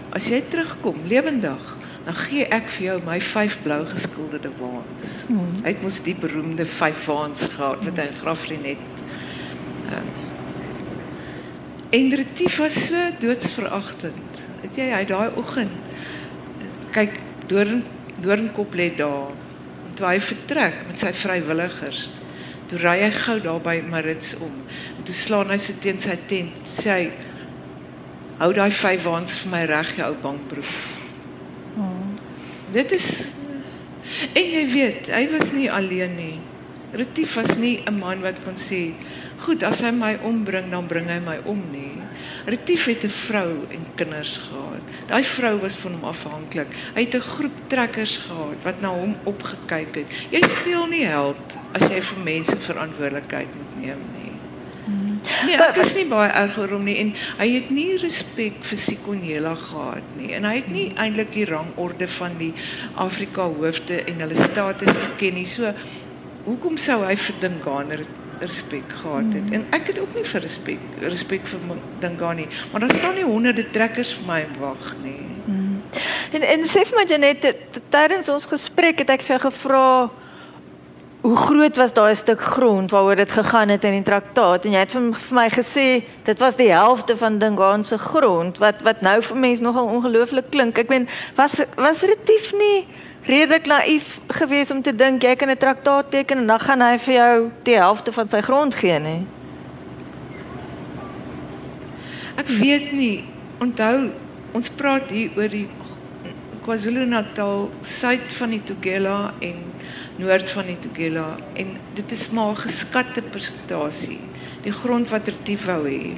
As jy terugkom lewendig, dan gee ek vir jou my vyf blou geskilderde waans. Hmm. Hy het mos die beroemde vyf waans gehad met 'n graflinet. Um, en Retief was so doodsveragtend. Het jy hy daai oggend kyk Doorn Doornkop lê daar. En toe hy vertrek met sy vrywilligers, toe ry hy gou daar by Marits om. En toe slaan hy so teen sy tent, sê hy hou daai vyf waans vir my reg jou ou bankbroek. Oh. Dit is en jy weet, hy was nie alleen nie. Retief was nie 'n man wat kon sê Goed, as hy my ombring, dan bring hy my om nie. Retief het 'n vrou en kinders gehad. Daai vrou was van hom afhanklik. Hy het 'n groep trekkers gehad wat na hom opgekyk het. Jy speel nie held as jy vir mense verantwoordelikheid moet neem nie. Nee, ek is nie baie erg oor hom nie en hy het nie respek vir Sikonela gehad nie en hy het nie eintlik die rangorde van die Afrika hoofde en hulle status geken nie. So hoekom sou hy vir Dinganer respek gehad het. En ek het ook nie vir respek respek vir Dingani, maar daar staan nie honderde trekkers vir my wag nie. Mm. En en sê vir my Janet, tydens ons gesprek het ek vir gevra hoe groot was daai stuk grond waaroor dit gegaan het in die traktaat en jy het vir, vir my gesê dit was die helfte van Dingani se grond wat wat nou vir mense nogal ongelooflik klink. Ek meen was was retief nie redelik naïef geweest om te dink jy kan 'n traktaat teken en dan gaan hy vir jou die helfte van sy grond gee nie. Ek weet nie. Onthou, ons praat hier oor die KwaZulu-Natal, suid van die Tugela en noord van die Tugela en dit is maar geskatte persentasie. Die grond wat Retief wou hê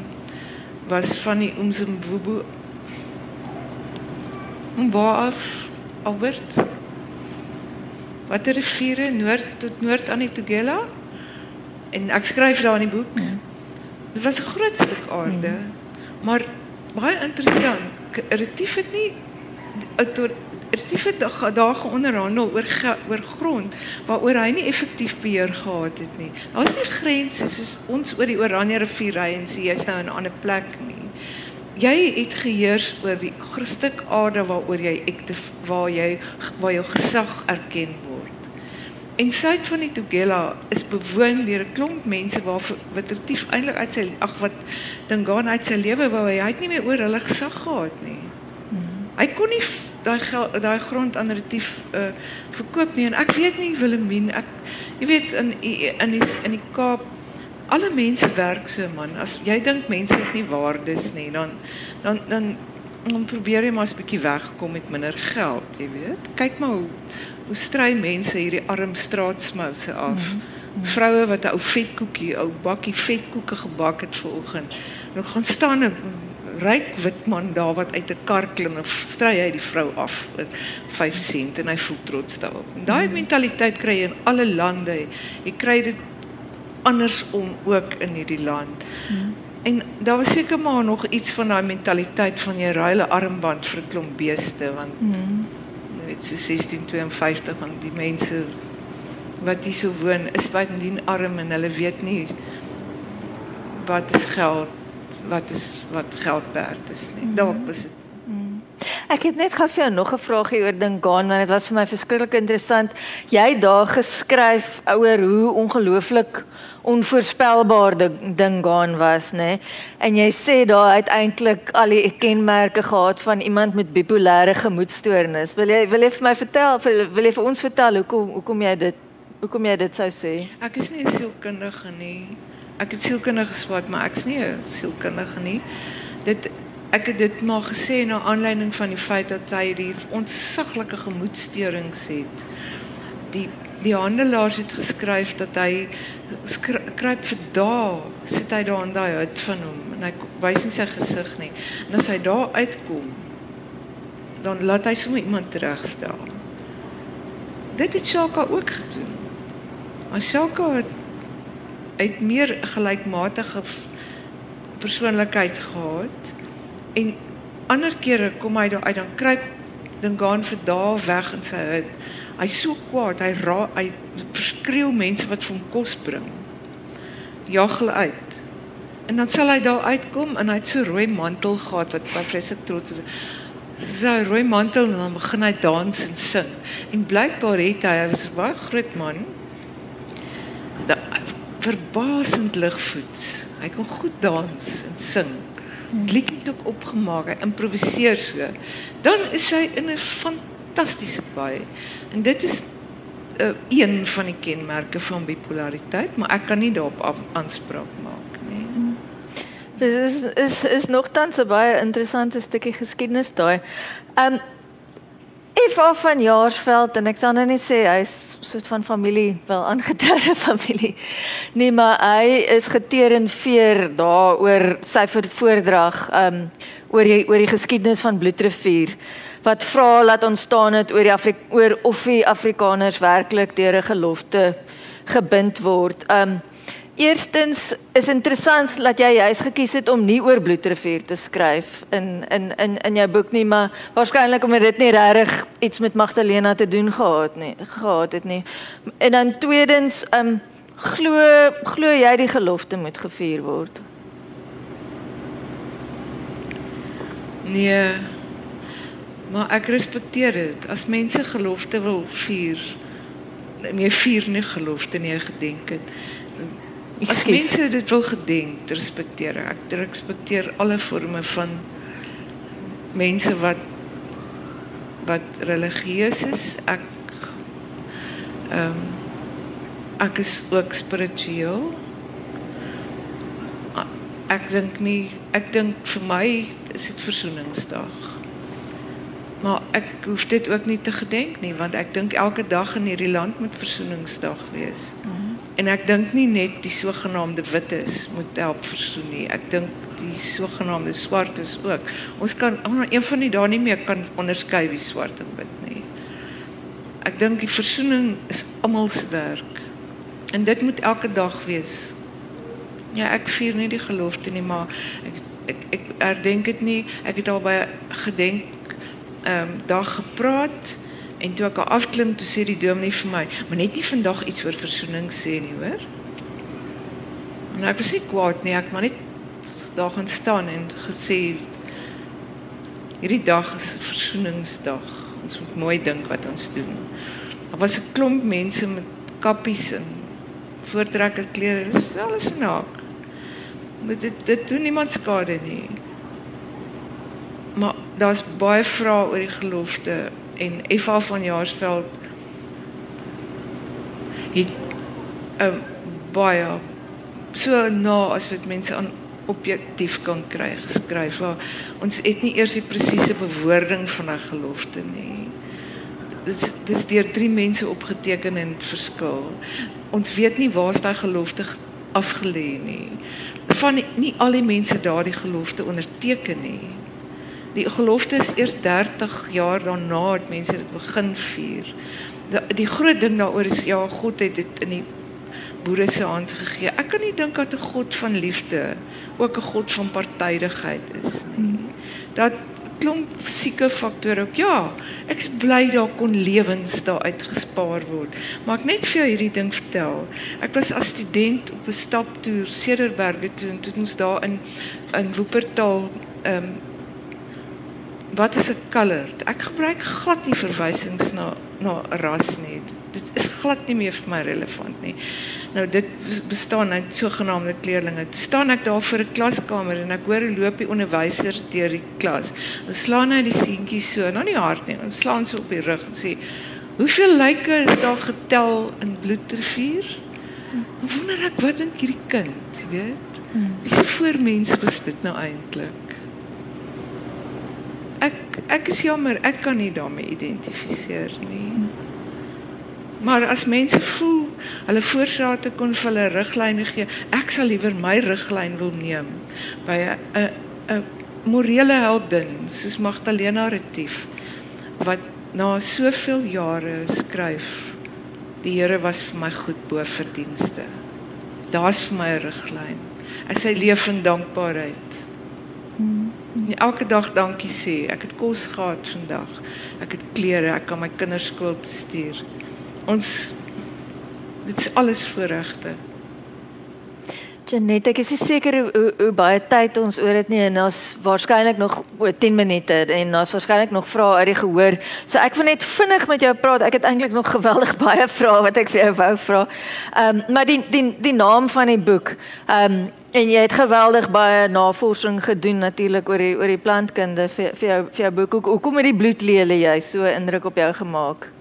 was van die Umzimvubu. En waar Albert? Watter riviere noord tot noord aan die Tugela? En ek skryf daar in die boek. Ja. Dit was 'n groot stuk aarde. Ja. Maar baie interessant. Retief het nie Retief het daar geonderhandel oor oor grond waaroor hy nie effektief beheer gehad het nie. Daar's nie grense soos ons oor die Oranje rivier ry en sê jy's nou in 'n ander plek nie jy het geheers oor die stuk aarde waaroor jy ek waar jy waar jou gesag erken word. En suid van die Tugela is bewoon deur 'n klomp mense waar wat retief eintlik uit sy ag wat ding gaan uit sy lewe wou hy het nie meer oor hulle gesag gehad nie. Hy kon nie daai daai grond aan retief uh, verkoop nie en ek weet nie Willemien ek jy weet in in die in die Kaap alle mense werk so man. As jy dink mense het nie waardes nie, dan dan dan dan probeer jy maar 'n bietjie wegkom met minder geld, jy weet. Kyk maar hoe hoe stry mense hierdie arm straatsmouse af. Mm -hmm. Vroue wat 'n ou vetkoekie, ou bakkie vetkoeke gebak het vanoggend. Nou gaan staan 'n ryk wit man daar wat uit 'n kar klim en stry hy die vrou af vir 5 sent en hy voel trots daarop. Daai mhm. mentaliteit kry jy in alle lande. Jy kry dit andersom ook in hierdie land. Hmm. En daar was seker maar nog iets van daai mentaliteit van jy ruil 'n armband vir 'n klomp beeste want hmm. So 1652 van die mense wat hier so woon is baie dien arm en hulle weet nie wat is geld wat is wat geld werd is nie. Dalk was dit Ek het net gou vir jou nog 'n vraagie oor Dingaan want dit was vir my verskriklik interessant. Jy het daar geskryf oor hoe ongelooflik onvoorspelbaar Dingaan was, nê? Nee? En jy sê daar het eintlik al die kenmerke gehad van iemand met bipolêre gemoedstoornis. Wil jy wil jy vir my vertel, wil jy vir ons vertel hoekom hoekom jy dit hoekom jy dit sou sê? Ek is nie 'n sielkundige nie. Ek het sielkundige geswat, maar ek's nie 'n sielkundige nie. Dit ek het dit maar gesê na aanleiding van die feit dat hy die ontsaglike gemoedstoornings het. Die die handelaars het geskryf dat hy kruip vir dae sit hy daar in daai hut van hom en hy wys nie sy gesig nie. En as hy daar uitkom dan laat hy sommer iemand terugstel. Dit het Shaka ook gedoen. Maar Shaka het uit meer gelykmatige persoonlikheid gehad en ander kere kom hy daar uit dan kruip Dingaan vir dae weg in sy hut. Hy's so kwaad, hy ra, hy verskreeu mense wat vir hom kos bring. Jag hulle uit. En dan sal hy daar uitkom en hy het so rooi mantel gehad wat baie vreeslik trots is. Sy rooi mantel en dan begin hy dans en sing. En blykbaar het hy, hy was 'n baie groot man. Da, verbasend ligvoets. Hy kon goed dans en sing. Liedjie ook opgemaak, hy improviseer so. Dan is hy in 'n fantastiese baie. En dit is uh, een van die kenmerke van bipolariteit, maar ek kan nie daarop aanspraak maak nie. Dis is is is nogtans 'n baie interessante stukkie geskiedenis daai. Um Eva van Jaarsveld en ek sal nou nie sê hy's soort van familie, wel aangetrede familie. Nee, maar hy is geteer en veer daaroor sy voordrag um oor die oor die geskiedenis van Bloedrivier wat vra laat ontstaan het oor die Afri oor of die Afrikaners werklik deur 'n gelofte gebind word. Um Eerstens is interessant dat jy juis gekies het om nie oor Bloedrivier te skryf in in in in jou boek nie, maar waarskynlik omdat dit nie regtig iets met Magdalena te doen gehad nie, gehad het nie. En dan tweedens, um glo glo jy die gelofte moet gevier word? Nee. Maar ek respekteer dit. As mense gelofte wil vier, nee, vier nie gelofte nie, gedenk het. As mense dit wil gedenk, respekteer ek. Ek respekteer alle forme van mense wat wat religieus is. Ek ehm um, ek is ook spiritueel. Ek dink nie, ek dink vir my is dit versoeningsdag. Maar ek hoef dit ook nie te gedenk nie want ek dink elke dag in hierdie land moet versoeningsdag wees. Mm. En ek dink nie net die sogenaamde wites moet help versoen nie. Ek dink die sogenaamde swartes ook. Ons kan oh, een van die dae nie meer kan onderskei wie swart en wit nie. Ek dink die versoening is almal se werk. En dit moet elke dag wees. Ja, ek vier nie die gelofte nie, maar ek ek ek herdenk dit nie. Ek het al 'n gedenk ehm um, dag gepraat en toe ek afklim toe sê die dominee vir my, maar net nie vandag iets oor versoening sê nie, hoor? En ek was nie kwaad nie, ek maar net daar gaan staan en gesê hierdie dag is versoeningsdag. Ons moet mooi dink wat ons doen. Daar was 'n klomp mense met kappies en voortrekker klere. Dis alles naak. Dit dit, dit doen niemand skade nie. Maar daar's baie vrae oor die gelofte en Eva van Jaarsveld het uh, baie so na as wat mense aan objektief kan kry geskryf waar ons het nie eers die presiese bewoording van 'n gelofte nie. Dis dis deur drie mense opgeteken en dit verskil. Ons weet nie waar daai gelofte afgelê nie. Van nie, nie al die mense daardie gelofte onderteken nie. Die gelofte is eers 30 jaar daarna het mense dit begin vier. Die, die groot ding daaroor is ja, God het dit in die boere se hand gegee. Ek kan nie dink dat 'n God van liefde ook 'n God van partydigheid is nie. Dat klomp fisieke faktore ook. Ja, ek is bly daar kon lewens daar uitgespaar word. Maar ek net vir jou hierdie ding vertel. Ek was as student op 'n staptoer Cederberge toe en toe ons daar in in Wuppertal ehm um, wat is 'n colored? Ek gebruik glad nie verwysings na na ras nie. Dit is glad nie meer vir my relevant nie. Nou dit bestaan uit sogenaamde kleerlinge. Toe staan ek daar voor 'n klaskamer en ek hoor hoe loop die onderwyser deur die klas. Ons slaan hy die seentjie so, nou nie hard nie, ons slaan so op die rug en sê: "Hoeveel lyke is daar getel in Bloedrivier?" Wonder ek wat dink hierdie kind, weet? Wie se voormens was dit nou eintlik? Ek ek is jammer, ek kan nie daarmee identifiseer nie. Maar as mense voel hulle voorsate kon vir hulle riglyne gee, ek sal liewer my riglyn wil neem by 'n 'n morele heldin soos Magdalena Retief wat na soveel jare skryf die Here was vir my goed bo verdienste. Daar's vir my 'n riglyn. Ek sê leef in dankbaarheid. En elke dag dankie sê. Ek het kos gehad vandag. Ek het klere, ek kan my kinders skool toe stuur. Ons dit is alles voorregte. Janet, ek is seker hoe, hoe, hoe baie tyd ons oor dit nie en ons waarskynlik nog oor 10 minute en ons waarskynlik nog vrae uit die gehoor. So ek wil net vinnig met jou praat. Ek het eintlik nog geweldig baie vrae wat ek vir jou wou vra. Ehm um, maar die die die naam van die boek. Ehm um, en jy het geweldig baie navorsing gedoen natuurlik oor die oor die plantkunde vir vir jou vir jou boek. Hoe hoekom het die bloedlele jy so indruk op jou gemaak?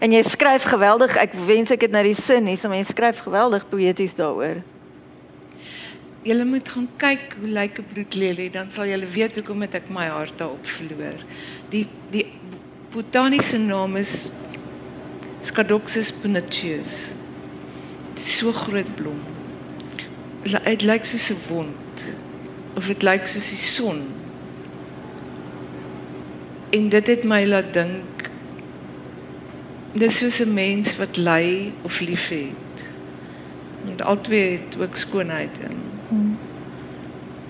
En jy skryf geweldig. Ek wens ek het nou die sin hier, so jy skryf geweldig poëties daaroor julle moet gaan kyk hoe lyk 'n bloedlelie, dan sal julle weet hoekom het ek my hart daarop verloor. Die die botaniese naam is Scadoxus puniceus. Dit is so groot blom. Dit lyk soos 'n wond of dit lyk soos die son. En dit het my laat dink dis soos 'n mens wat ly of liefhet. En albei het ook skoonheid in. Hmm.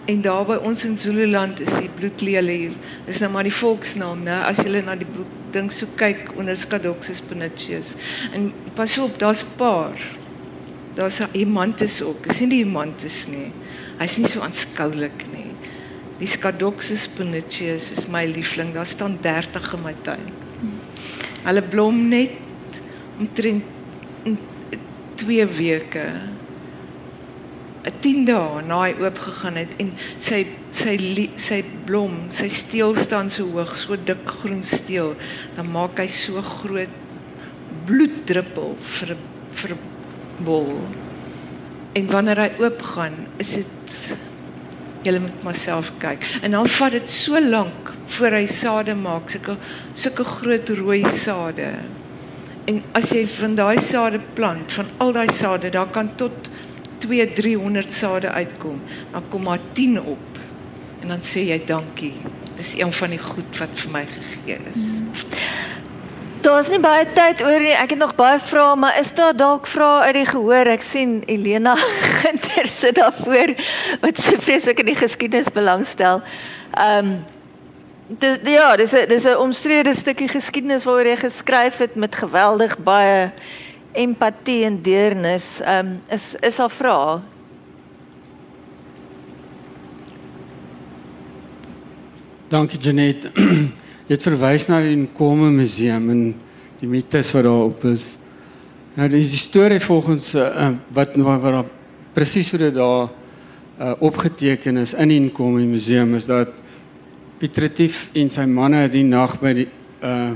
En daar by ons in Zululand is die bloedlelie. Dis nou maar die volksnaam, né? As jy na die ding so kyk onder Scadoxus puniceus. En pas op, daar's 'n paar. Daar's 'n imantis ook. Dis nie die imantis nie. Hy's nie so aanskoulik nie. Die Scadoxus puniceus is my liefling. Daar staan 30 in my tuin. Hulle blom net omtrent 2 weke. 10 dae na hy oop gegaan het en sy sy sy blom, sy steel staan so hoog, so dik groen steel, dan maak hy so groot bloeddruppel vir vir bol. En wanneer hy oop gaan, is dit jy moet maar self kyk. En dan vat dit so lank voor hy sade maak, sulke sulke groot rooi sade. En as jy van daai sade plant, van al daai sade, daar kan tot 2 300 sade uitkom, dan kom maar 10 op. En dan sê jy dankie. Dis een van die goed wat vir my gegee is. Daar's nie baie tyd oor nie. Ek het nog baie vrae, maar is daar dalk vrae uit die gehoor? Ek sien Elena Ginter sit daar voor wat se vreeslik in die geskiedenis belangstel. Ehm um, dis ja, dis 'n dis 'n omstrede stukkie geskiedenis waaroor jy geskryf het met geweldig baie empatie en deernis um, is is haar vraag. Dankie Janet. Het verwys na die Nkome museum en die mites wat daar op is. Nou die, die storie volgens uh, wat wat, wat presies hoe dit daar uh, opgeteken is in die Nkome museum is dat Pietretief en sy manne die nag by die uh,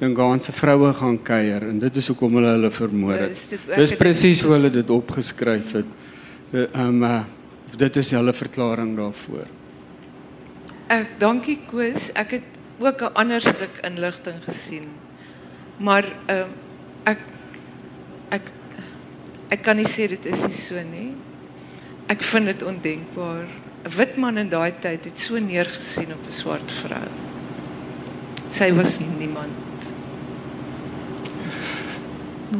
Dingaanse vroue gaan kuier en dit is hoekom hulle hulle vermoor het. Dis presies hoe hulle dit opgeskryf het. Ehm uh, dit is hulle verklaring daarvoor. Ek dankie Koos. Ek het ook 'n ander stuk inligting gesien. Maar ehm uh, ek ek ek kan nie sê dit is nie so nie. Ek vind dit ondenkbaar. 'n Wit man in daai tyd het so neergesien op 'n swart vrou. Sy was niemand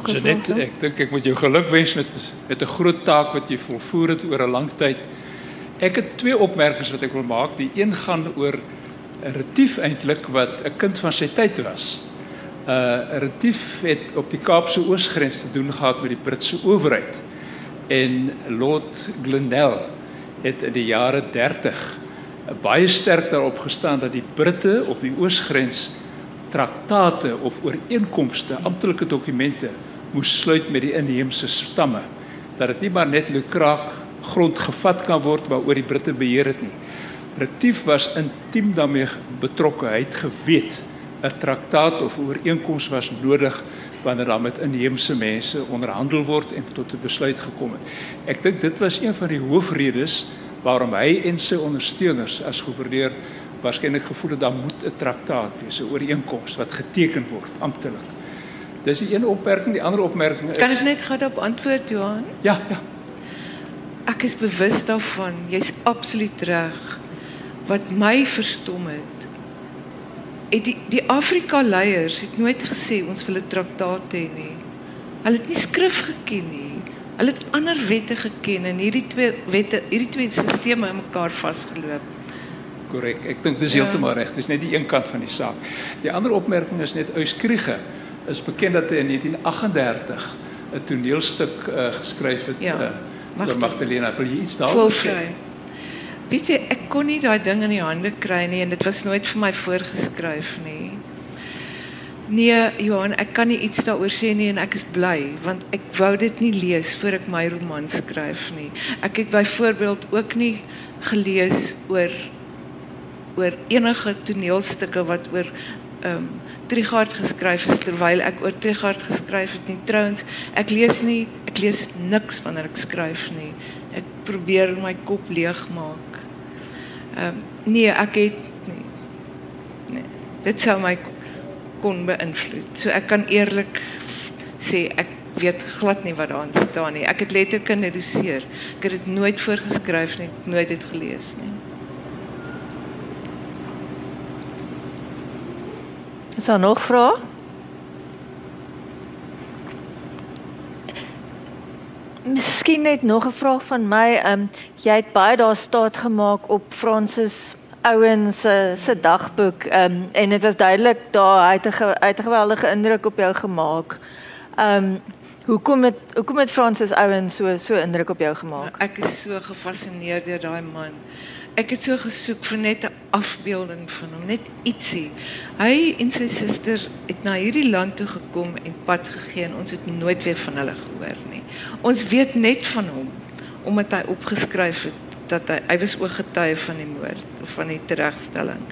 so ek dink ek moet jou gelukwens met met 'n groot taak wat jy volvoer het oor 'n lang tyd. Ek het twee opmerkings wat ek wil maak. Die een gaan oor retief eintlik wat 'n kind van sy tyd was. 'n uh, Retief het op die Kaapse oosgrens te doen gehad met die Britse owerheid. En Lord Glenelg het in die jare 30 baie sterk daarop gestaan dat die Britte op die oosgrens traktate of ooreenkomste, amptelike dokumente moes sluit met die inheemse stamme dat dit nie maar net lukraak grond gevat kan word waaroor die Britte beheer het nie. Retief was intiem daarmee betrokke. Hy het geweet 'n traktaat of ooreenkoms was nodig wanneer daar met inheemse mense onderhandel word en tot 'n besluit gekom het. Ek dink dit was een van die hoofredes waarom hy en sy ondersteuners as gouverneur waarskynlik gevoel het daar moet 'n traktaat wees, 'n ooreenkoms wat geteken word amptelik. Dis die een opmerking, die ander opmerking is Kan ek net gou daarop antwoord, Johan? Ja, ja. Ek is bewus daarvan. Jy's absoluut reg. Wat my verstom het, het die die Afrika leiers het nooit gesê ons wil 'n traktaat hê nie. Hulle het nie skrif geken nie. Hulle het ander wette geken en hierdie twee wette, hierdie twee stelsels in mekaar vasgeloop. korrek. Ek dink dis heeltemal reg. Dis net die een kant van die saak. Die ander opmerking is net Uyskriege is bekend dat hy in 1938 'n toneelstuk uh, geskryf het Ja, uh, oor Magdalena. Wil jy iets daaroor Vol sê? Weet jy, ek kon nie daai ding in die hande kry nie en dit was nooit vir my voorgeskryf nie. Nee, Johan, ek kan nie iets daaroor sê nie en ek is bly want ek wou dit nie lees voor ek my roman skryf nie. Ek het byvoorbeeld ook nie gelees oor oor enige toneelstukke wat oor ehm um, Trigard geskryf is terwyl ek oor Trigard geskryf het nie. Trouens, ek lees nie ek lees niks wanneer ek skryf nie. Ek probeer my kop leegmaak. Ehm um, nee, ek het nie. Nee. Dit sou my kon beïnvloed. So ek kan eerlik sê ek weet glad nie wat daarin staan nie. Ek het letterkunde gedoseer. Ek het dit nooit voorgeskryf nie, nooit dit gelees nie. Is daar nog vrae? Miskien net nog 'n vraag van my. Ehm um, jy het baie daar staat gemaak op Francis Owen se se dagboek. Ehm um, en dit was duidelik daar hy het 'n ge- het 'n geweldige indruk op jou gemaak. Ehm um, hoekom het hoekom het Francis Owen so so indruk op jou gemaak? Ek is so gefassineerd deur daai man. Ek het so gesoek vir net 'n afbeelding van hom, net ietsie. Hy en sy suster het na hierdie land toe gekom en pad gegee en ons het nooit weer van hulle gehoor nie. Ons weet net van hom omdat hy opgeskryf het dat hy hy was ook getuie van die moord of van die teregstelling.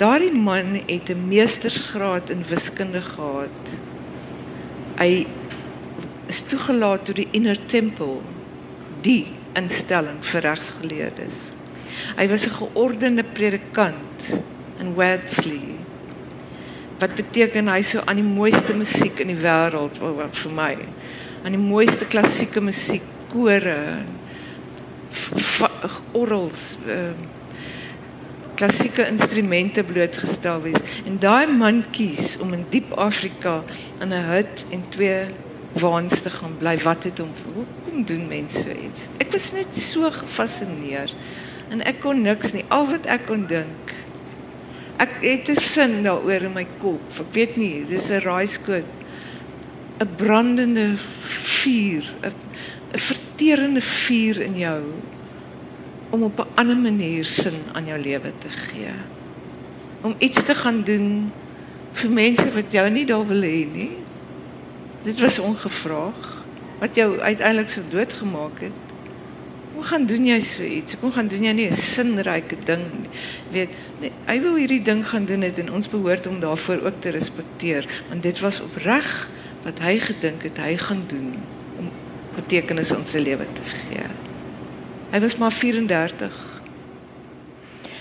Daardie man het 'n meestersgraad in wiskunde gehad. Hy is toegelaat tot die Inner Temple, die instelling vir regsgeleerdes. Hy was 'n geordende predikant in Wadsley. Wat beteken hy so aan die mooiste musiek in die wêreld vir my aan die mooiste klassieke musiek, kore, orgels, uh, klassieke instrumente blootgestel wees. En daai man kies om in diep Afrika in 'n hut en twee waans te gaan bly. Wat het hom hoekom doen mense so iets? Ek was net so gefassineer en ek kon niks nie. Al wat ek kon dink. Ek het 'n sin daaroor in my kop. Ek weet nie, dis 'n raaiskoot. 'n brandende vuur, 'n verterende vuur in jou om op 'n ander manier sin aan jou lewe te gee. Om iets te gaan doen vir mense wat jou nie daar wil hê nie. Dit was ongevraag wat jou uiteindelik so doodgemaak het. Hoe gaan doen jy so iets? Hoe gaan doen jy nie 'n sinryke ding nie? Weet, nee, hy wou hierdie ding gaan doen het en ons behoort om daarvoor ook te respekteer, want dit was opreg wat hy gedink het hy gaan doen om betekenis aan sy lewe te gee. Hy was maar 34.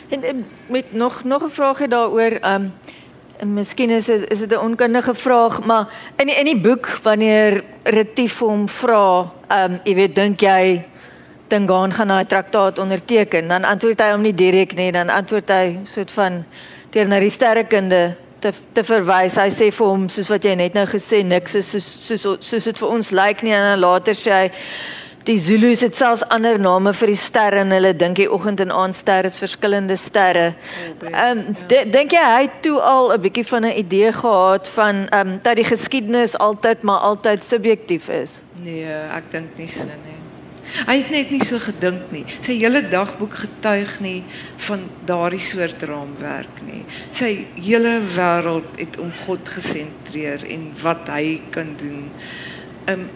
En, en met nog nog 'n vraagie daaroor, ehm um, en miskien is dit is dit 'n onkundige vraag, maar in die, in die boek wanneer Retief hom vra, ehm um, jy weet dink jy Dingaan gaan daai traktaat onderteken, dan antwoord hy hom nie direk nie, dan antwoord hy soort van deur na die sterrekunde te te verwys. Hy sê vir hom soos wat jy net nou gesê niks is soos soos soos dit vir ons lyk nie en dan later sê hy die Zulus het selfs ander name vir die sterre en hulle dink die oggend en aandster is verskillende sterre. Ehm um, dink jy hy het toe al 'n bietjie van 'n idee gehad van ehm um, dat die geskiedenis altyd maar altyd subjektief is? Nee, ek dink nie so nie. Hy het net nie so gedink nie. Sy hele dagboek getuig nie van daardie soort raamwerk nie. Sy hele wêreld het om God gesentreer en wat hy kan doen. Um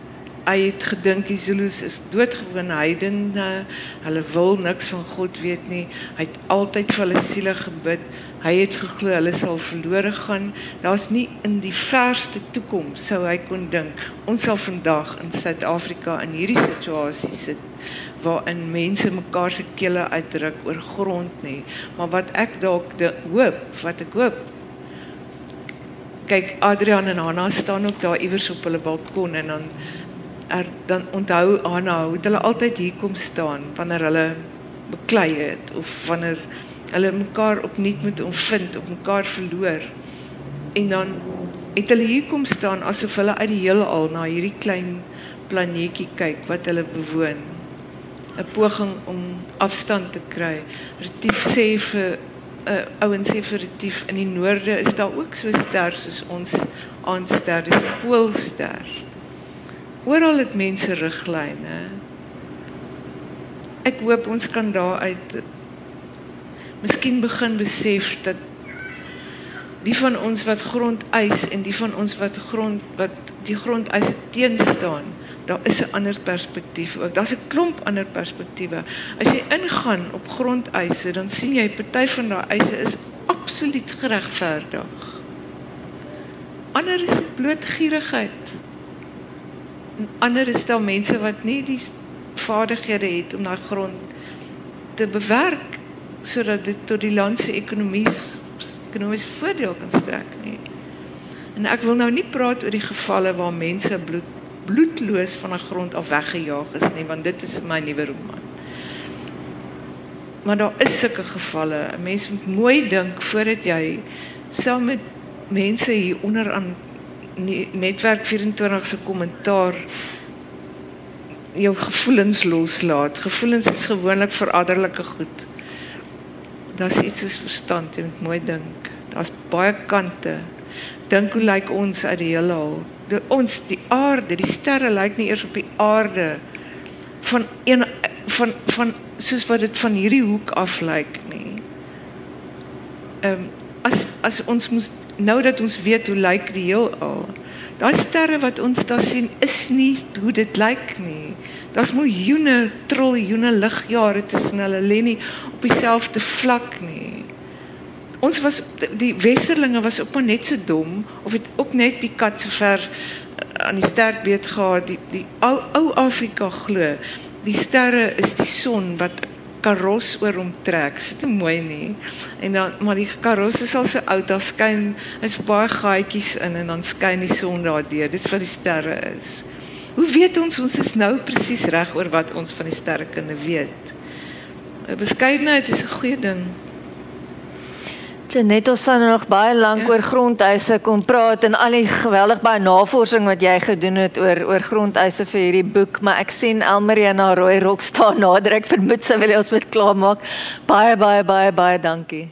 hy het gedink die Zulus is doodgewone heidene. Hulle wil niks van God weet nie. Hy het altyd vir hulle siele gebid. Hy het geglo hulle sal verlore gaan. Daar's nie in die verste toekoms sou hy kon dink ons sal vandag in Suid-Afrika in hierdie situasie sit waarin mense mekaar se kele uitdruk oor grond nie. Maar wat ek dalk hoop, wat ek hoop kyk Adrian en Hanna staan ook daar iewers op hulle balkon en dan er, dan onthou Hanna hoe hulle altyd hier kom staan wanneer hulle beklei het of wanneer hulle mekaar opnuut moet omvind, op mekaar verloor. En dan het hulle hier kom staan asof hulle uit die heelal na hierdie klein planeetjie kyk wat hulle bewoon. 'n poging om afstand te kry. Retief sê vir uh, ouens sê vir retief in die noorde is daar ook so ster soos ons aanster, dis 'n poolster. Oral het mense riglyne. Ek hoop ons kan daar uit miskien begin besef dat die van ons wat grond eis en die van ons wat grond wat die grond eis teenstaan daar is 'n ander perspektief ook. Daar's 'n klomp ander perspektiewe. As jy ingaan op grondeise, dan sien jy party van daai eise is absoluut geregverdig. Ander is bloot gierigheid. En ander is daar mense wat nie die vaardighede het om daai grond te bewerk sodat dit tot die land se ekonomie ekonomiese voordeel kan strek nie. En ek wil nou nie praat oor die gevalle waar mense bloed bloedloos van 'n grond af weggejaag is nie, want dit is my nuwe roman. Maar daar is sulke gevalle. 'n Mens moet mooi dink voordat jy saam met mense hier onder aan netwerk 24 se kommentaar jou gevoelens loslaat. Gevoelens is gewoonlik veraderlike goed. Daar's iets soos verstand, jy moet mooi dink. Daar's baie kante. Dink hoe lyk ons uit die heelal? die, ons die aarde, die sterre lyk nie eers op die aarde van een van van soos wat dit van hierdie hoek af nie. Ehm um, as as ons moet nou dat ons weet hoe lyk die heelal. Daai sterre wat ons daar sien is nie hoe dit lyk nie. Daar's miljoene triljoene ligjare tussen hulle lê nie op dieselfde vlak nie. Ons was die westerlinge was ook maar net so dom of het ook net die kat so ver eh, aan die sterk weet gehad. Die die ou ou Afrika glo die sterre is die son wat karos oor hom trek. Sit so mooi nie? En dan maar die karos is al so oud daar skyn is baie gaatjies in en dan skyn die son daardeur dis wat die sterre is hoe weet ons ons is nou presies reg oor wat ons van die sterre kan weet beskeidenheid is 'n goeie ding Net ons sal nog baie lank ja. oor grondeise kom praat en al die geweldig baie navorsing wat jy gedoen het oor oor grondeise vir hierdie boek, maar ek sien Elmarie na rooi rok staan nader. Ek vermoed sy wil ons met klaarmaak. Baie baie baie baie dankie.